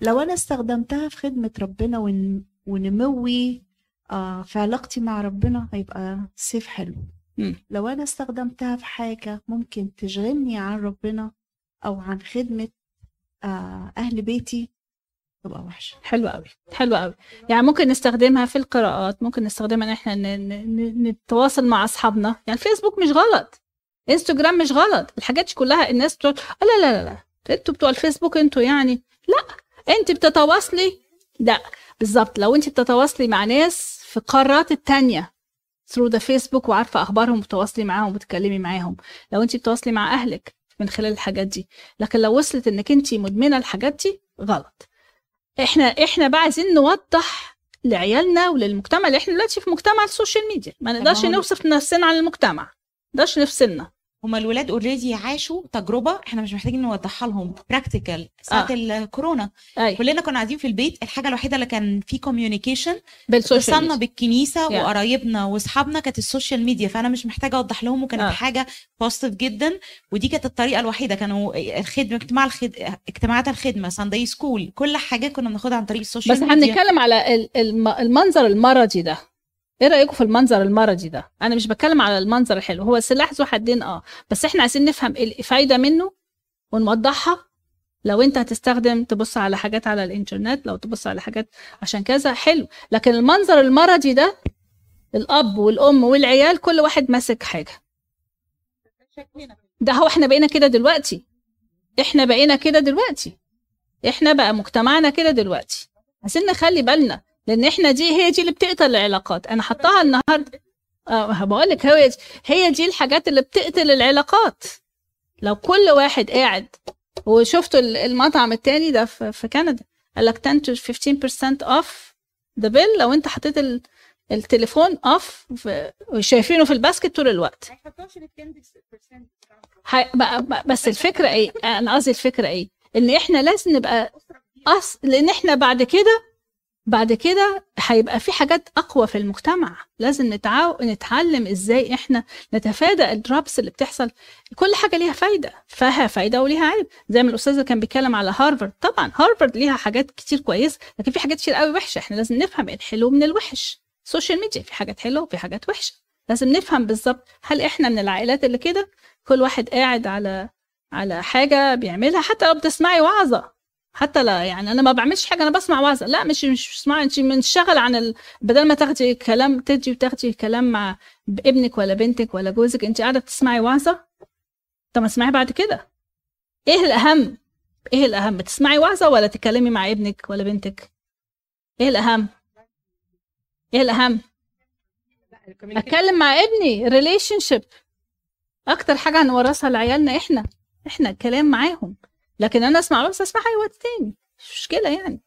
لو أنا استخدمتها في خدمة ربنا ون... ونموي آه في علاقتي مع ربنا هيبقى سيف حلو. مم. لو أنا استخدمتها في حاجة ممكن تشغلني عن ربنا أو عن خدمة آه أهل بيتي تبقى وحشة. حلو قوي حلو قوي يعني ممكن نستخدمها في القراءات ممكن نستخدمها إن إحنا ن- ن- ن- نتواصل مع أصحابنا. يعني فيسبوك مش غلط انستجرام مش غلط الحاجات دي كلها الناس بتقول لا لا لا لا أنتوا بتوع الفيسبوك أنتوا يعني. لا انت بتتواصلي لا بالظبط لو انت بتتواصلي مع ناس في القارات التانية through the Facebook وعارفة أخبارهم وتواصلي معاهم وتتكلمي معاهم. لو انت بتتواصلي مع أهلك من خلال الحاجات دي. لكن لو وصلت إنك انت مدمنة الحاجات دي غلط. إحنا إحنا بقى عايزين نوضح لعيالنا وللمجتمع اللي إحنا دلوقتي في مجتمع ال social media. ما نقدرش نفصل نفسنا عن المجتمع. ما نقدرش نفصلنا. هما الولاد already عاشوا تجربة إحنا مش محتاجين نوضحها لهم practical ساعة آه. الكورونا أي. كلنا كنا قاعدين في البيت الحاجة الوحيدة اللي كان في communication. بالكنيسة Yeah. وقرايبنا واصحابنا كانت ال social media فأنا مش محتاجة أوضح لهم وكانت آه. حاجة positive جدا ودي كانت الطريقة الوحيدة كانوا الخدمة اجتماع الخد... اجتماعات الخدمة Sunday school كل حاجة كنا بناخدها عن طريق ال social media بس هنتكلم على ال- الم- المنظر المرضي ده إيه رأيكم في المنظر المرضي ده؟ أنا مش بتكلم على المنظر الحلو هو سلاح ذو حدين آه. بس إحنا عايزين نفهم الفايده منه ونوضحها. لو أنت هتستخدم تبص على حاجات على الإنترنت لو تبص على حاجات عشان كذا حلو. لكن المنظر المرضي ده الأب والأم والعيال كل واحد ماسك حاجة. ده هو إحنا بقينا كده دلوقتي. إحنا بقينا كده دلوقتي. إحنا بقى مجتمعنا كده دلوقتي. عايزين نخلي بالنا لأن إحنا دي هي دي اللي بتقتل العلاقات. أنا حطاها النهارده آه بقول لك هي هي دي الحاجات اللي بتقتل العلاقات. لو كل واحد قاعد وشفتوا ال- المطعم التاني ده في كندا قال لك 10 to 15% off the bill. لو أنت حطيت ال- التليفون off وشايفينه في ال basket طول الوقت. بس الفكرة إيه؟ أنا قصدي الفكرة إيه؟ إن إحنا لازم نبقى أص... لأن إحنا بعد كده بعد كده هيبقى في حاجات أقوى في المجتمع. لازم نتعاو... نتعلم إزاي إحنا نتفادى ال traps اللي بتحصل. كل حاجة ليها فايدة فيها فايدة وليها عيب. زي ما الأستاذ كان بيتكلم على هارفارد. طبعا هارفارد ليها حاجات كتير كويسة لكن في حاجات كتير قوي وحشة. إحنا لازم نفهم الحلو من الوحش. ال social media في حاجات حلوة وفي حاجات وحشة. لازم نفهم بالظبط هل إحنا من العائلات اللي كده؟ كل واحد قاعد على على حاجة بيعملها. حتى لو بتسمعي وعظة. حتى لا يعني أنا ما بعملش حاجة أنا بسمع وعظه لا مش مش بسمع أنت منشغل عن ال... بدل ما تاخدي كلام تدي وتاخدي كلام مع ابنك ولا بنتك ولا جوزك أنت قاعدة بتسمعي وعظه طب ما اسمعي بعد كده. إيه الأهم؟ إيه الأهم؟ تسمعي وعظه ولا تتكلمي مع ابنك ولا بنتك؟ إيه الأهم؟ إيه الأهم؟ أتكلم مع ابني. relationship أكتر حاجة هنورثها لعيالنا إحنا. إحنا الكلام معاهم. لكن أنا أسمع بس اسمعها أي وقت تاني. مش مشكلة يعني.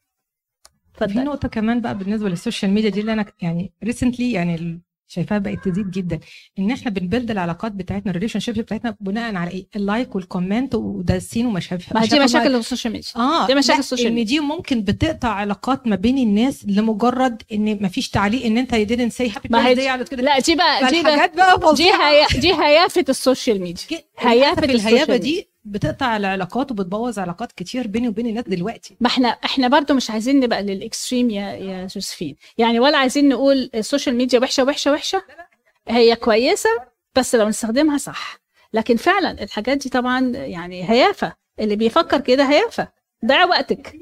في نقطة كمان بقى بالنسبة لل social media دي اللي أنا يعني recently يعني شايفاها بقت تزيد جدا. إن إحنا بن build العلاقات بتاعتنا ال relationship بتاعتنا بناء على إيه؟ ال like وال comment وداسين وما شايف ما دي مشاكل ال social media. آه دي مشاكل السوشيال ميديا. دي ممكن بتقطع علاقات ما بين الناس لمجرد إن ما فيش تعليق إن أنت didn't say happy birthday ما هي دي- على كده. لا دي بقى دي بقى بقى دي فظيعة. هي دي هيافة ال social media. هيافة الهيافة ميديا دي بتقطع العلاقات وبتبوظ علاقات كتير بيني وبين الناس دلوقتي. ما إحنا إحنا برضو مش عايزين نبقى لل extreme يا يا جوزفين يعني ولا عايزين نقول ال social media وحشة وحشة وحشة. هي كويسة بس لو نستخدمها صح. لكن فعلا الحاجات دي طبعا يعني هيافة. اللي بيفكر كده هيافة. ضيع وقتك.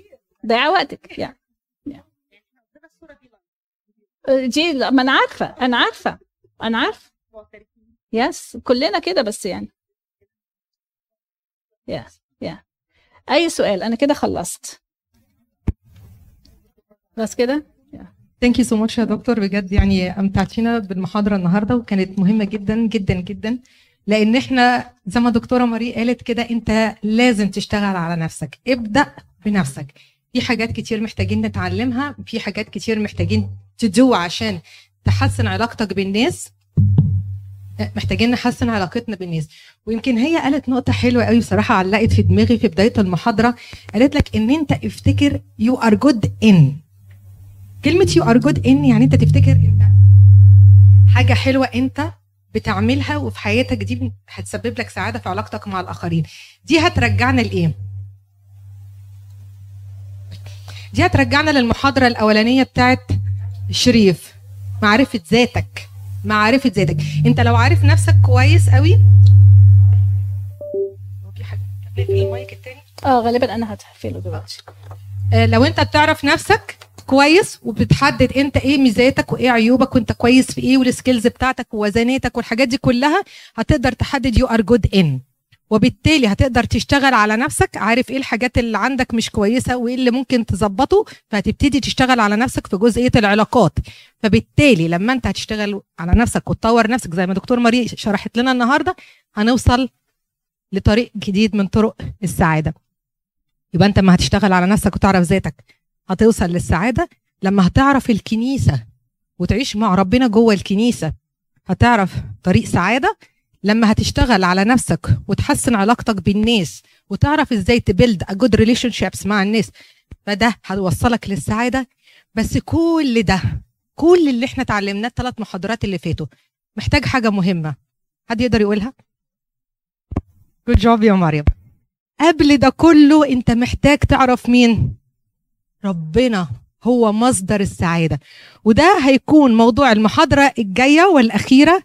ضيع وقتك. (laughs) يعني. دي ما أنا عارفة أنا عارفة أنا عارفة. yes كلنا كده بس يعني. yes يا أي سؤال؟ أنا كده خلصت. بس كده؟ thank you so much يا دكتور. بجد يعني أمتعتينا بالمحاضرة النهارده وكانت مهمة جدا جدا جدا. لأن إحنا زي ما دكتورة ماري قالت كده أنت لازم تشتغل على نفسك. ابدأ بنفسك. في حاجات كتير محتاجين نتعلمها في حاجات كتير محتاجين to do عشان تحسن علاقتك بالناس. محتاجين نحسن علاقتنا بالناس. ويمكن هي قالت نقطة حلوة قوي بصراحة علقت في دماغي في بداية المحاضرة. قالت لك إن أنت افتكر you are good in كلمة you are good in يعني أنت تفتكر أنت حاجة حلوة أنت بتعملها وفي حياتك. دي هتسبب لك سعادة في علاقتك مع الآخرين. دي هترجعنا لإيه؟ دي هترجعنا للمحاضرة الأولانية بتاعت شريف معرفة ذاتك. معرفة ذاتك. انت لو عارف نفسك كويس قوي آه غالبا أنا هتقفله دلوقتي. آه، لو انت بتعرف نفسك كويس وبتحدد انت إيه ميزاتك وايه عيوبك وانت كويس في إيه والسكيلز بتاعتك ووزناتك والحاجات دي كلها هتقدر تحدد you are good in وبالتالي هتقدر تشتغل على نفسك. عارف إيه الحاجات اللي عندك مش كويسة وايه اللي ممكن تظبطه؟ فهتبتدي تشتغل على نفسك في جزئية العلاقات. فبالتالي لما انت هتشتغل على نفسك وتطور نفسك زي ما دكتور ماري شرحت لنا النهارده هنوصل لطريق جديد من طرق السعادة. يبقى انت لما هتشتغل على نفسك وتعرف ذاتك هتوصل للسعادة. لما هتعرف الكنيسة وتعيش مع ربنا جوه الكنيسة هتعرف طريق سعادة. لما هتشتغل على نفسك وتحسن علاقتك بالناس وتعرف إزاي ت build a good relationships مع الناس فده هيوصلك للسعادة. بس كل ده كل اللي إحنا اتعلمناه الثلاث محاضرات اللي فاتوا محتاج حاجة مهمة. حد يقدر يقولها؟ good job يا مريم. قبل ده كله انت محتاج تعرف مين؟ ربنا هو مصدر السعادة. وده هيكون موضوع المحاضرة الجاية والأخيرة.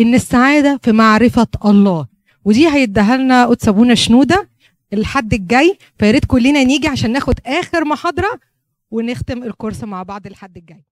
إن السعادة في معرفة الله. ودي هيديها لنا قدس أبونا شنودة. الحد الجاي فيا ريت كلنا نيجي عشان ناخد آخر محاضرة ونختم الكورس مع بعض الحد الجاي.